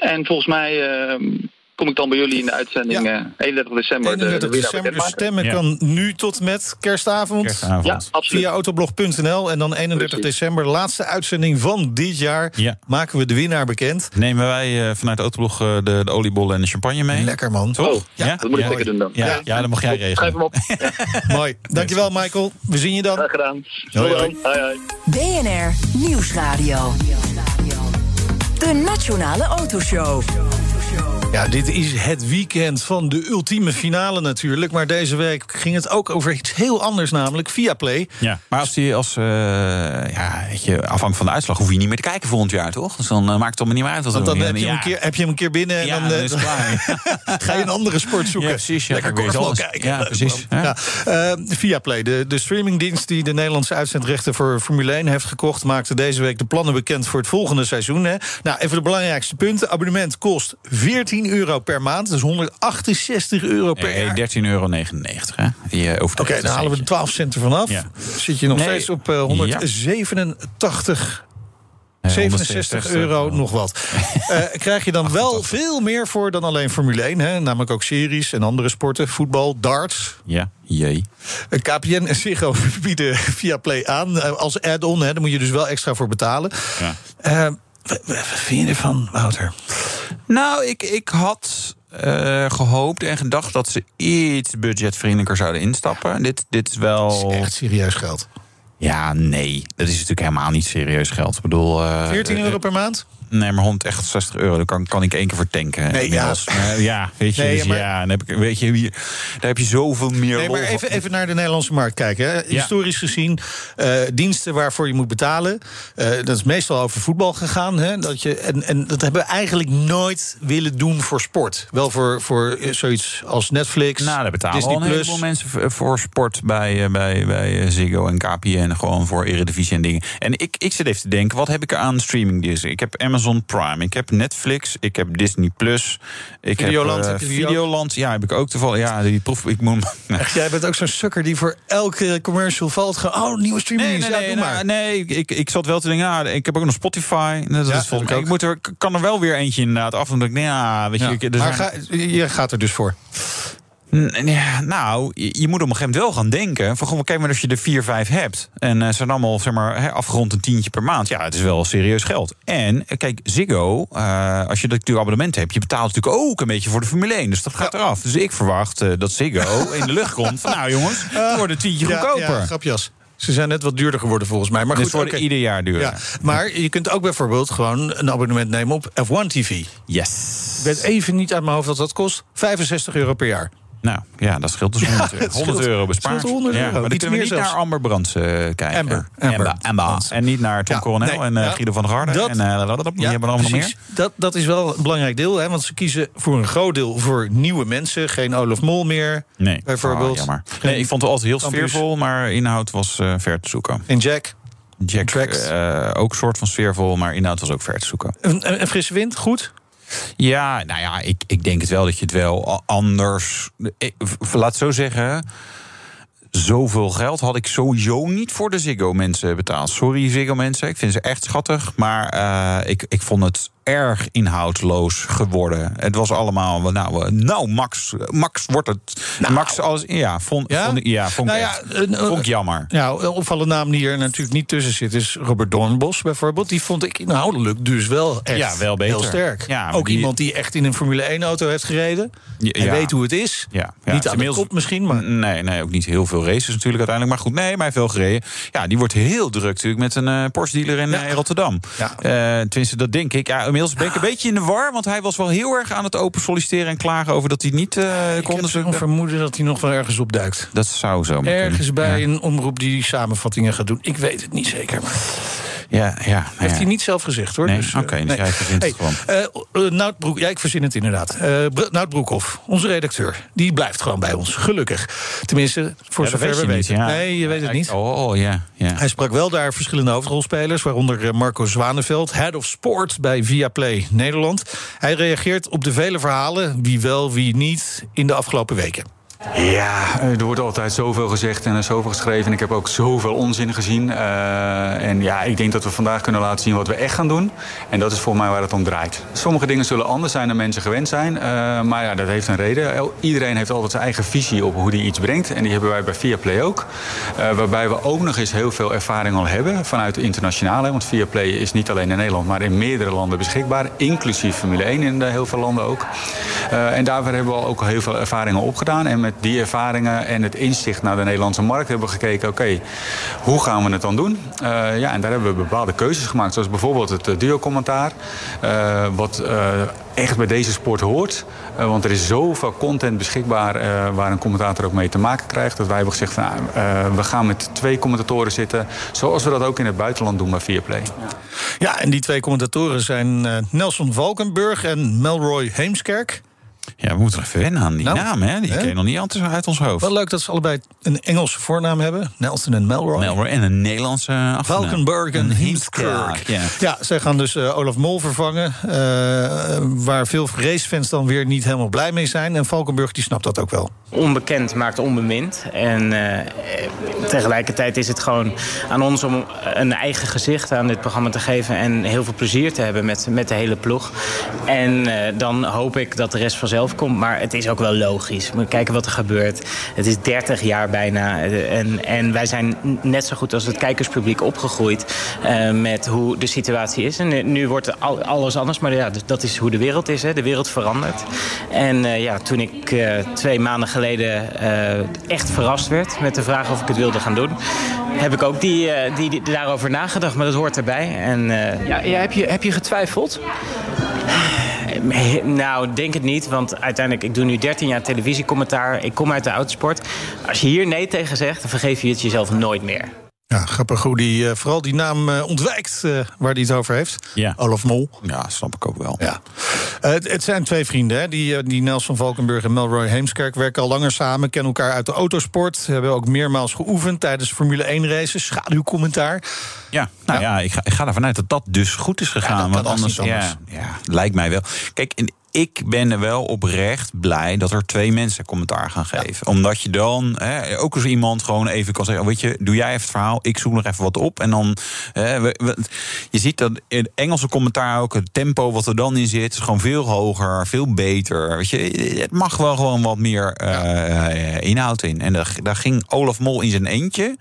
En volgens mij uh, kom ik dan bij jullie in de uitzending ja. 31 december. 31 de, december, de stemmen ja. kan nu tot met kerstavond. kerstavond. Ja, absoluut. Via autoblog.nl en dan 31 Precies. december, laatste uitzending van dit jaar, maken we de winnaar bekend. Nemen wij uh, vanuit Autoblog uh, de, de oliebollen en de champagne mee? Lekker man. Toch? Oh, ja, dat moet ik zeker doen dan. Ja, ja. dat mag jij regelen. Schrijf hem op. Mooi. Dankjewel Michael. We zien je dan. Graag gedaan. Hoi, hoi. hoi, hoi. BNR Nieuwsradio. De Nationale Autoshow. Ja, dit is het weekend van de ultieme finale natuurlijk. Maar deze week ging het ook over iets heel anders, namelijk Viaplay. Ja, maar als die als, uh, ja, weet je, afhankelijk van de uitslag hoef je niet meer te kijken volgend jaar, toch? Dus dan uh, maakt het allemaal niet meer uit. Want dan heb je, hem een keer, heb je hem een keer binnen en ja, dan, dan is het klaar. ga je een andere sport zoeken. Ja, precies. Ja, Lekker kijken. Ja, precies. Ja. Uh, Viaplay, de, de streamingdienst die de Nederlandse uitzendrechten voor Formule 1 heeft gekocht, maakte deze week de plannen bekend voor het volgende seizoen. Hè. Nou, even de belangrijkste punten. Abonnement kost 14 euro per maand. Dus 168 euro per nee, jaar. 13,99 euro. Oké, okay, dan halen we de 12 cent ervan af. Ja. Zit je nog nee. steeds op uh, 187 67 euro, nog wat. uh, krijg je dan wel veel meer voor dan alleen Formule 1. Hè? Namelijk ook series en andere sporten. Voetbal, darts. Ja, jee. KPN en Ziggo bieden via Play aan. Als add-on, daar moet je dus wel extra voor betalen. Ja. Uh, wat vind je ervan, Wouter? Nou, ik, ik had uh, gehoopt en gedacht dat ze iets budgetvriendelijker zouden instappen. Dit, dit is wel. Dat is echt serieus geld. Ja, nee. Dat is natuurlijk helemaal niet serieus geld. Ik bedoel. Uh, 14 euro per maand? Nee, maar 160 euro. Daar kan, kan ik één keer voor tanken. Nee, ja. Maar, ja, weet je. Nee, dus maar... ja, dan heb ik, weet je hier, daar heb je zoveel meer. Nee, maar even, even naar de Nederlandse markt kijken. Hè. Historisch ja. gezien, uh, diensten waarvoor je moet betalen. Uh, dat is meestal over voetbal gegaan. Hè, dat je, en, en dat hebben we eigenlijk nooit willen doen voor sport. Wel voor, voor zoiets als Netflix. Nou, daar betalen Disney al een heleboel mensen voor sport bij, bij, bij Ziggo en KPN. Gewoon voor Eredivisie en dingen. En ik, ik zit even te denken, wat heb ik aan streamingdiensten? Ik heb Amazon. Amazon Prime. Ik heb Netflix, ik heb Disney Plus. Ik Videoland, heb uh, Videoland. Ja, heb ik ook toevallig. Ja, die proef ik moet. Echt, jij bent ook zo'n sukker die voor elke commercial valt. Gewoon, oh, nieuwe streaming. Nee, nee, ja, nee, maar. nee, ik, ik zat wel te denken. Ja, ik heb ook nog Spotify. Dat ja, is volgens mij. Ik moet er, kan er wel weer eentje inderdaad af. Omdat ik, nee, ja, weet je. Ja. Maar ga, je gaat er dus voor. Nou, je moet op een gegeven moment wel gaan denken. Van, kijk maar als je er 4, 5 hebt. En uh, zijn allemaal zeg maar, afgerond een tientje per maand. Ja, het is wel serieus geld. En kijk, Ziggo, uh, als je natuurlijk abonnement hebt, je betaalt natuurlijk ook een beetje voor de Formule 1. Dus dat gaat ja. eraf. Dus ik verwacht uh, dat Ziggo in de lucht komt. Van nou jongens, het wordt een tientje ja, goedkoper. Ja, grapjas. Ze zijn net wat duurder geworden volgens mij. Maar goed, dus worden okay. ieder jaar duurder. Ja, maar je kunt ook bijvoorbeeld gewoon een abonnement nemen op F1 TV. Yes. Ik weet even niet uit mijn hoofd wat dat kost. 65 euro per jaar. Nou, ja, dat scheelt dus 100, Ja, het 100 scheelt- euro bespaard. scheelt 100 euro. Ja, maar dan kunnen we meer niet zelfs. naar Amber Brands eh, kijken. Amber. Amber. Amber. En niet naar Tom Ja, Coronel nee, en ja. Guido van der Garde. Dat- en eh, die Ja, hebben allemaal meer. Dat, dat is wel een belangrijk deel, hè, want ze kiezen voor een groot deel voor nieuwe mensen. Geen Olaf Mol meer, Nee, bijvoorbeeld. Jammer. Nee, ik vond het altijd heel sfeervol, maar inhoud was ver te zoeken. En Jack? Jack, ook soort van sfeervol, maar inhoud was ook ver te zoeken. Een, een frisse wind, goed? Ja, nou ja, ik, ik denk het wel dat je het wel anders. Laat zo zeggen. Zoveel geld had ik sowieso niet voor de Ziggo-mensen betaald. Sorry, Ziggo-mensen. Ik vind ze echt schattig. Maar eh, ik, ik vond het erg inhoudloos geworden. Het was allemaal. Nou, eh, nou Max, Max wordt het. Max, als, ja, vond, Ja? vond, ja, vond Nou ja, echt. een- een- vond ik jammer. Ja, een opvallende naam die er natuurlijk niet tussen zit is Robert Doornbos bijvoorbeeld. Die vond ik inhoudelijk dus wel echt Ja, wel beter. heel sterk. Ja, Ook die- iemand die echt in een Formule 1-auto heeft gereden. En weet hoe het is. Ja, niet aan de kop misschien, maar... Nee, nee, ook niet heel veel races natuurlijk uiteindelijk. Maar goed, nee, maar hij heeft wel gereden. Ja, die wordt heel druk natuurlijk met een eh, Porsche-dealer in eh, Rotterdam. Ja. Eh, tenminste, dat denk ik. Ja, inmiddels ben ik een beetje in de war. Want hij was wel heel erg aan het open solliciteren en klagen over dat hij niet eh Ik kon. heb vermoeden dat hij nog wel ergens opduikt. dat zou zo Ergens kunnen. bij Ja. een omroep die samenvattingen gaat doen. Ik weet het niet zeker. Maar Ja, ja. nou heeft hij niet zelf gezegd hoor. Nee, Dus, eh, oké, dus gewoon. eh, eh, Nout Broek, ja, ik verzin het inderdaad. Nout Broekhoff, onze redacteur, die blijft gewoon bij ons. Gelukkig. Tenminste, voor Ja, zover we niet, weten. ja. Nee, je weet het niet. Oh, oh, ja, ja. Hij sprak wel daar verschillende hoofdrolspelers, waaronder Marco Zwaneveld, Head of Sport bij Viaplay Nederland. Hij reageert op de vele verhalen, wie wel, wie niet, in de afgelopen weken. Ja, eh, er wordt altijd zoveel gezegd en er zoveel geschreven. En ik heb ook zoveel onzin gezien. Eh, en ja, ik denk dat we vandaag kunnen laten zien wat we echt gaan doen. En dat is voor mij waar het om draait. Sommige dingen zullen anders zijn dan mensen gewend zijn. eh, maar ja, dat heeft een reden. Iedereen heeft altijd zijn eigen visie op hoe hij iets brengt. En die hebben wij bij Viaplay ook. Waarbij we ook nog eens heel veel ervaring al hebben vanuit de internationale. Want Viaplay is niet alleen in Nederland, maar in meerdere landen beschikbaar. Inclusief Formule 1 in heel veel landen ook. En daarvoor hebben we al ook heel veel ervaringen opgedaan. En met die ervaringen en het inzicht naar de Nederlandse markt hebben we gekeken... oké, hoe gaan we het dan doen? Eh, ja, en daar hebben we bepaalde keuzes gemaakt. Zoals bijvoorbeeld het uh, duo-commentaar. Uh, wat uh, echt bij deze sport hoort. Uh, want er is zoveel content beschikbaar uh, waar een commentator ook mee te maken krijgt. Dat wij hebben gezegd van uh, we gaan met twee commentatoren zitten. Zoals we dat ook in het buitenland doen bij Viaplay. Ja, en die twee commentatoren zijn uh, Nelson Valkenburg en Melroy Heemskerk. Ja, we moeten er even wennen aan die Nou, naam, hè? Die hè? ken je nog niet uit ons hoofd. Wel leuk dat ze allebei een Engelse voornaam hebben. Nelson en Melroy. Melroy en een Nederlandse achternaam. Valkenburg en Heemskerk. Ja. Ja, zij gaan dus uh, Olaf Mol vervangen. Uh, waar veel racefans dan weer niet helemaal blij mee zijn. En Valkenburg die snapt dat ook wel. Onbekend maakt onbemind. En uh, tegelijkertijd is het gewoon aan ons om een eigen gezicht aan dit programma te geven. En heel veel plezier te hebben met, met de hele ploeg. En dan hoop ik dat de rest komt. Maar het is ook wel logisch. We kijken wat er gebeurt. Het is 30 jaar bijna. En, en wij zijn net zo goed als het kijkerspubliek opgegroeid uh, met hoe de situatie is. En nu wordt al, alles anders. Maar ja, dat is hoe de wereld is. Hè. De wereld verandert. En uh, ja, toen ik twee maanden geleden echt verrast werd met de vraag of ik het wilde gaan doen, heb ik ook die, die, daarover nagedacht. Maar dat hoort erbij. En, ja, ja, heb, je, heb je getwijfeld? Nou, denk het niet. Want uiteindelijk, ik doe nu 13 jaar televisiecommentaar. Ik kom uit de autosport. Als je hier nee tegen zegt, dan vergeef je het jezelf nooit meer. Ja, grappig hoe die, uh, vooral die naam uh, ontwijkt uh, waar hij het over heeft. Ja. Olaf Mol. Ja, snap ik ook wel. Ja. Het, het, zijn twee vrienden, hè? Die, die Nelson Valkenburg en Melroy Heemskerk werken al langer samen, kennen elkaar uit de autosport, hebben ook meermaals geoefend tijdens Formule 1 races, schaduwcommentaar. Ja, nou ja, ja ik, ga, ik ga ervan uit dat dat dus goed is gegaan. Ja, want anders, anders. Ja, ja, lijkt mij wel. Kijk, ik ben er wel oprecht blij dat er twee mensen commentaar gaan geven. Ja. Omdat je dan hè, ook als iemand gewoon even kan zeggen: Weet je, doe jij even het verhaal, ik zoek nog even wat op. En dan, hè, we, we, je ziet dat in Engelse commentaar ook, het tempo wat er dan in zit, is gewoon veel hoger, veel beter. Weet je, het mag wel gewoon wat meer uh, inhoud in. En daar, daar ging Olaf Mol in zijn eentje,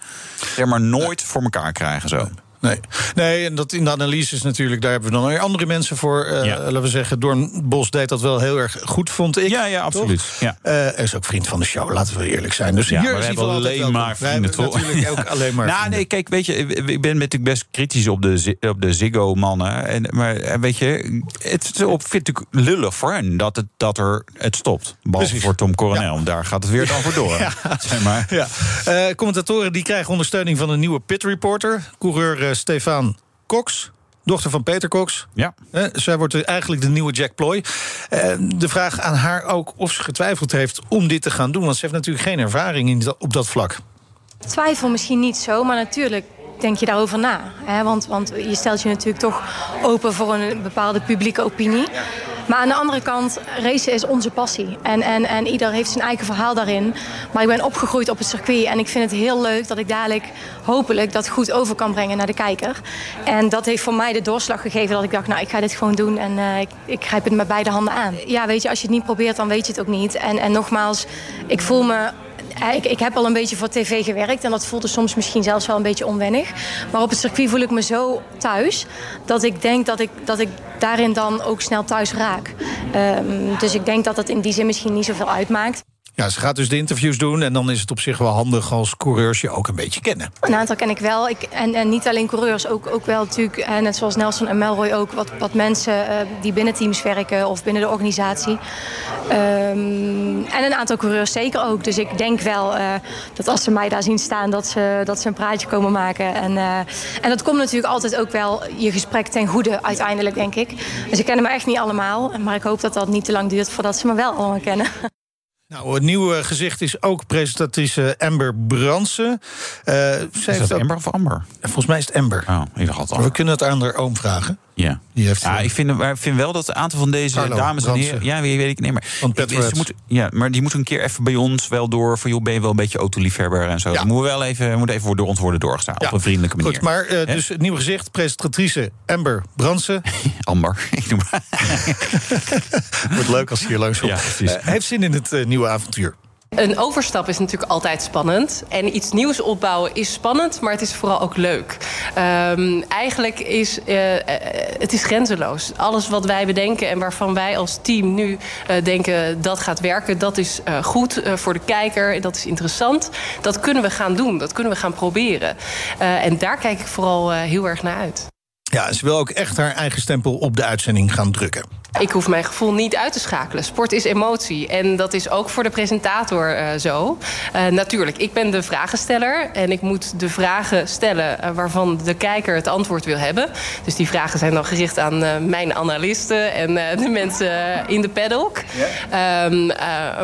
zeg maar, nooit voor elkaar krijgen zo. Nee. nee, en dat in de analyse is natuurlijk, daar hebben we dan weer andere mensen voor. Uh, Laten we zeggen, Doorn Bos deed dat wel heel erg goed, vond ik. Ja, ja, absoluut. Ja. Uh, is ook vriend van de show, laten we eerlijk zijn. Dus ja, hier maar we hebben alleen maar vrienden, toch? natuurlijk ook alleen maar. nou, nee, kijk, weet je, ik ben natuurlijk best kritisch op de, op de Ziggo-mannen. En, maar eh, weet je, het vind ik lullig voor hen dat het, dat er het stopt. Behalve voor Tom Coronel, ja. daar gaat het weer dan voor door. ja. Zeg maar. Ja. Uh, commentatoren die krijgen ondersteuning van een nieuwe pit reporter. Coureur Stefan Cox. Dochter van Peter Cox. Ja. Eh, zij wordt eigenlijk de nieuwe Jack Ploy. Uh, de vraag aan haar ook of ze getwijfeld heeft om dit te gaan doen. Want ze heeft natuurlijk geen ervaring in dat, op dat vlak. Twijfel misschien niet zo, maar natuurlijk denk je daarover na. Hè? Want, want je stelt je natuurlijk toch open voor een bepaalde publieke opinie. Maar aan de andere kant, racen is onze passie. En, en, en ieder heeft zijn eigen verhaal daarin. Maar ik ben opgegroeid op het circuit. En ik vind het heel leuk dat ik dadelijk hopelijk dat goed over kan brengen naar de kijker. En dat heeft voor mij de doorslag gegeven dat ik dacht, nou ik ga dit gewoon doen. En uh, ik, ik grijp het met beide handen aan. Ja, weet je, als je het niet probeert, dan weet je het ook niet. En, en nogmaals, ik voel me ik, ik, heb al een beetje voor tv gewerkt en dat voelde soms misschien zelfs wel een beetje onwennig. Maar op het circuit voel ik me zo thuis dat ik denk dat ik, dat ik daarin dan ook snel thuis raak. Um, dus ik denk dat het in die zin misschien niet zoveel uitmaakt. Ja, ze gaat dus de interviews doen en dan is het op zich wel handig als coureurs je ook een beetje kennen. Een aantal ken ik wel. Ik, en, en niet alleen coureurs, ook, ook wel natuurlijk, net zoals Nelson en Melroy, ook wat, wat mensen uh, die binnen teams werken of binnen de organisatie. Um, en een aantal coureurs zeker ook. Dus ik denk wel uh, dat als ze mij daar zien staan, dat ze, dat ze een praatje komen maken. En, en dat komt natuurlijk altijd ook wel je gesprek ten goede uiteindelijk, denk ik. Dus ik ken me echt niet allemaal. Maar ik hoop dat dat niet te lang duurt voordat ze me wel allemaal kennen. Nou, het nieuwe gezicht is ook presentatrice Amber Bransen. Uh, is dat Amber of Amber? Volgens mij is het Amber. Oh, we kunnen het aan haar oom vragen. Ja, heeft, ja ik, vind, maar ik vind wel dat een aantal van deze Carlo dames en heren... Ja, weet, weet ik Van ik- ze moeten, ja, maar die moeten een keer even bij ons wel door... van joh, ben je wel een beetje autoliefhebber en zo. Dan moeten we wel even, moet even door ons worden doorgestaan. Op een vriendelijke manier. Goed, maar uh, Hè? dus het nieuwe gezicht, presentatrice Amber Bransen. Amber, ik noem maar. Wordt leuk als ze hier langs komt. Ja, precies. Eh, heeft zin in het eh, nieuwe avontuur. Een overstap is natuurlijk altijd spannend. En iets nieuws opbouwen is spannend, maar het is vooral ook leuk. Ehm, eigenlijk is eh, eh, het is grenzeloos. Alles wat wij bedenken en waarvan wij als team nu eh, denken dat gaat werken, dat is goed voor de kijker, dat is interessant. Dat kunnen we gaan doen, dat kunnen we gaan proberen. En daar kijk ik vooral heel erg naar uit. Ja, ze wil ook echt haar eigen stempel op de uitzending gaan drukken. Ik hoef mijn gevoel niet uit te schakelen. Sport is emotie. En dat is ook voor de presentator uh, zo. Uh, natuurlijk, ik ben de vragensteller. En ik moet de vragen stellen uh, waarvan de kijker het antwoord wil hebben. Dus die vragen zijn dan gericht aan mijn analisten en de mensen in de paddock. Um,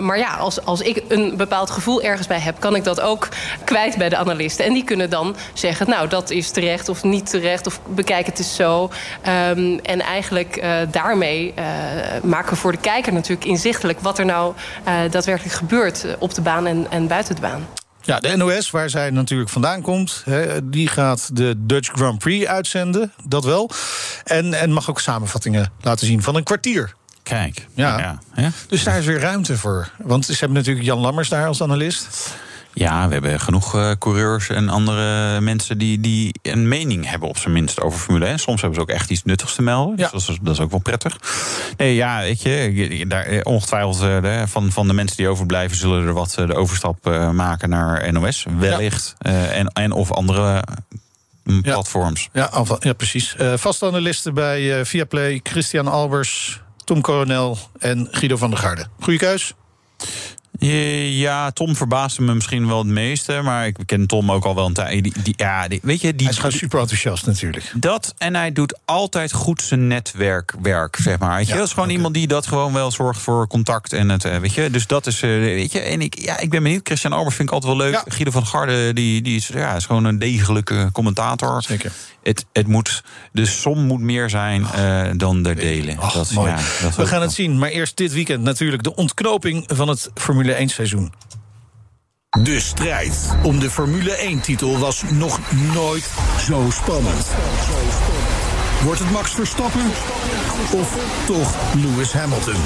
maar ja, als, als ik een bepaald gevoel ergens bij heb, kan ik dat ook kwijt bij de analisten. En die kunnen dan zeggen, nou, dat is terecht of niet terecht. Of bekijk het eens zo. Um, en eigenlijk daarmee maken we voor de kijker natuurlijk inzichtelijk wat er nou uh, daadwerkelijk gebeurt op de baan en, en buiten de baan. Ja, de NOS, waar zij natuurlijk vandaan komt, hè, die gaat de Dutch Grand Prix uitzenden. Dat wel. En, en mag ook samenvattingen laten zien van een kwartier. Kijk. Ja. ja. ja. Dus daar is weer ruimte voor. Want ze hebben natuurlijk Jan Lammers daar als analist. Ja, we hebben genoeg uh, coureurs en andere mensen die, die een mening hebben, op zijn minst, over Formule 1. Soms hebben ze ook echt iets nuttigs te melden. Dus dat, is, dat is ook wel prettig. Nee, ja, weet je, daar, ongetwijfeld uh, van, van de mensen die overblijven, zullen er wat de overstap uh, maken naar NOS. Wellicht. Ja. en, en of andere. Platforms. Ja, ja, ja precies. vaste analisten bij Viaplay, Christian Albers, Tom Coronel en Guido van der Garde. Goeie keus. Ja, Tom verbaasde me misschien wel het meeste. Maar ik ken Tom ook al wel een tijd. Die, die, ja, die, weet je, die, hij is gewoon super enthousiast natuurlijk. Dat, en hij doet altijd goed zijn netwerkwerk, zeg maar. Weet je? Ja, dat is gewoon okay. iemand die dat gewoon wel zorgt voor contact. En het, weet je, dus dat is, weet je. En ik, ja, ik ben benieuwd. Christian Albers vind ik altijd wel leuk. Ja. Guido van Garde, die, die is, ja, is gewoon een degelijke commentator. Zeker. Het, het moet, de som moet meer zijn uh, dan de delen. Ach, dat, mooi. Ja, dat We gaan het zien. Maar eerst dit weekend natuurlijk de ontknoping van het Formule 1 seizoen. De strijd om de Formule 1-titel was nog nooit zo spannend. Wordt het Max Verstappen of toch Lewis Hamilton?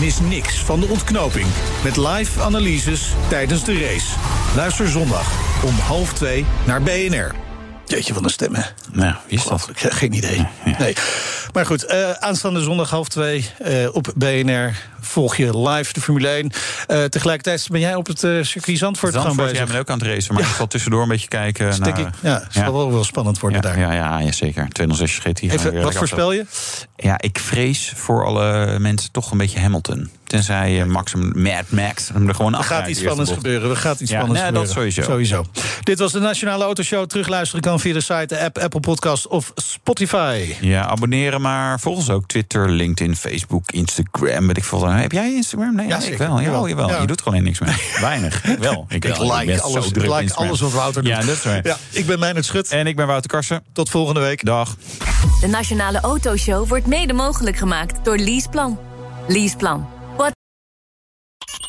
Mis niks van de ontknoping met live analyses tijdens de race. Luister zondag om half twee naar BNR. Jeetje van de stemmen. Nou, wie is dat? Geen idee. Nee. Maar goed, uh, aanstaande zondag half twee uh, op BNR volg je live de Formule 1. Uh, tegelijkertijd ben jij op het circuit Zandvoort, Zandvoort gaan Jij bent ook aan het racen, maar ja. ik zal tussendoor een beetje kijken. Naar, ja, het zal wel wel spannend worden daar. Ja, ja, ja zeker. 206 GT. Even, wat voorspel je? Ja, ik vrees voor alle mensen toch een beetje Hamilton. Tenzij uh, Max, Mad Max hem er gewoon af. Er gaat iets spannends gebeuren. Er gaat iets ja, spannends nee, gebeuren. dat sowieso. sowieso. Dit was de Nationale Autoshow. Terugluisteren kan via de site, de app, Apple Podcast of Spotify. Ja, abonneren maar. Volg ons ook Twitter, LinkedIn, Facebook, Instagram. Weet ik veel. Heb jij Instagram? Nee, ja, ik wel. Ja, Jawel. je wel. Ja. Je doet gewoon niks mee. Weinig. Ik wel. Ik, wel. like, alles, zo druk ik like Instagram. alles wat Wouter doet. Ja, dat is waar. Ja, ik ben Meijnerd Schut. En ik ben Wouter Karsen. Tot volgende week. Dag. De Nationale Autoshow wordt mede mogelijk gemaakt door Leaseplan. Leaseplan.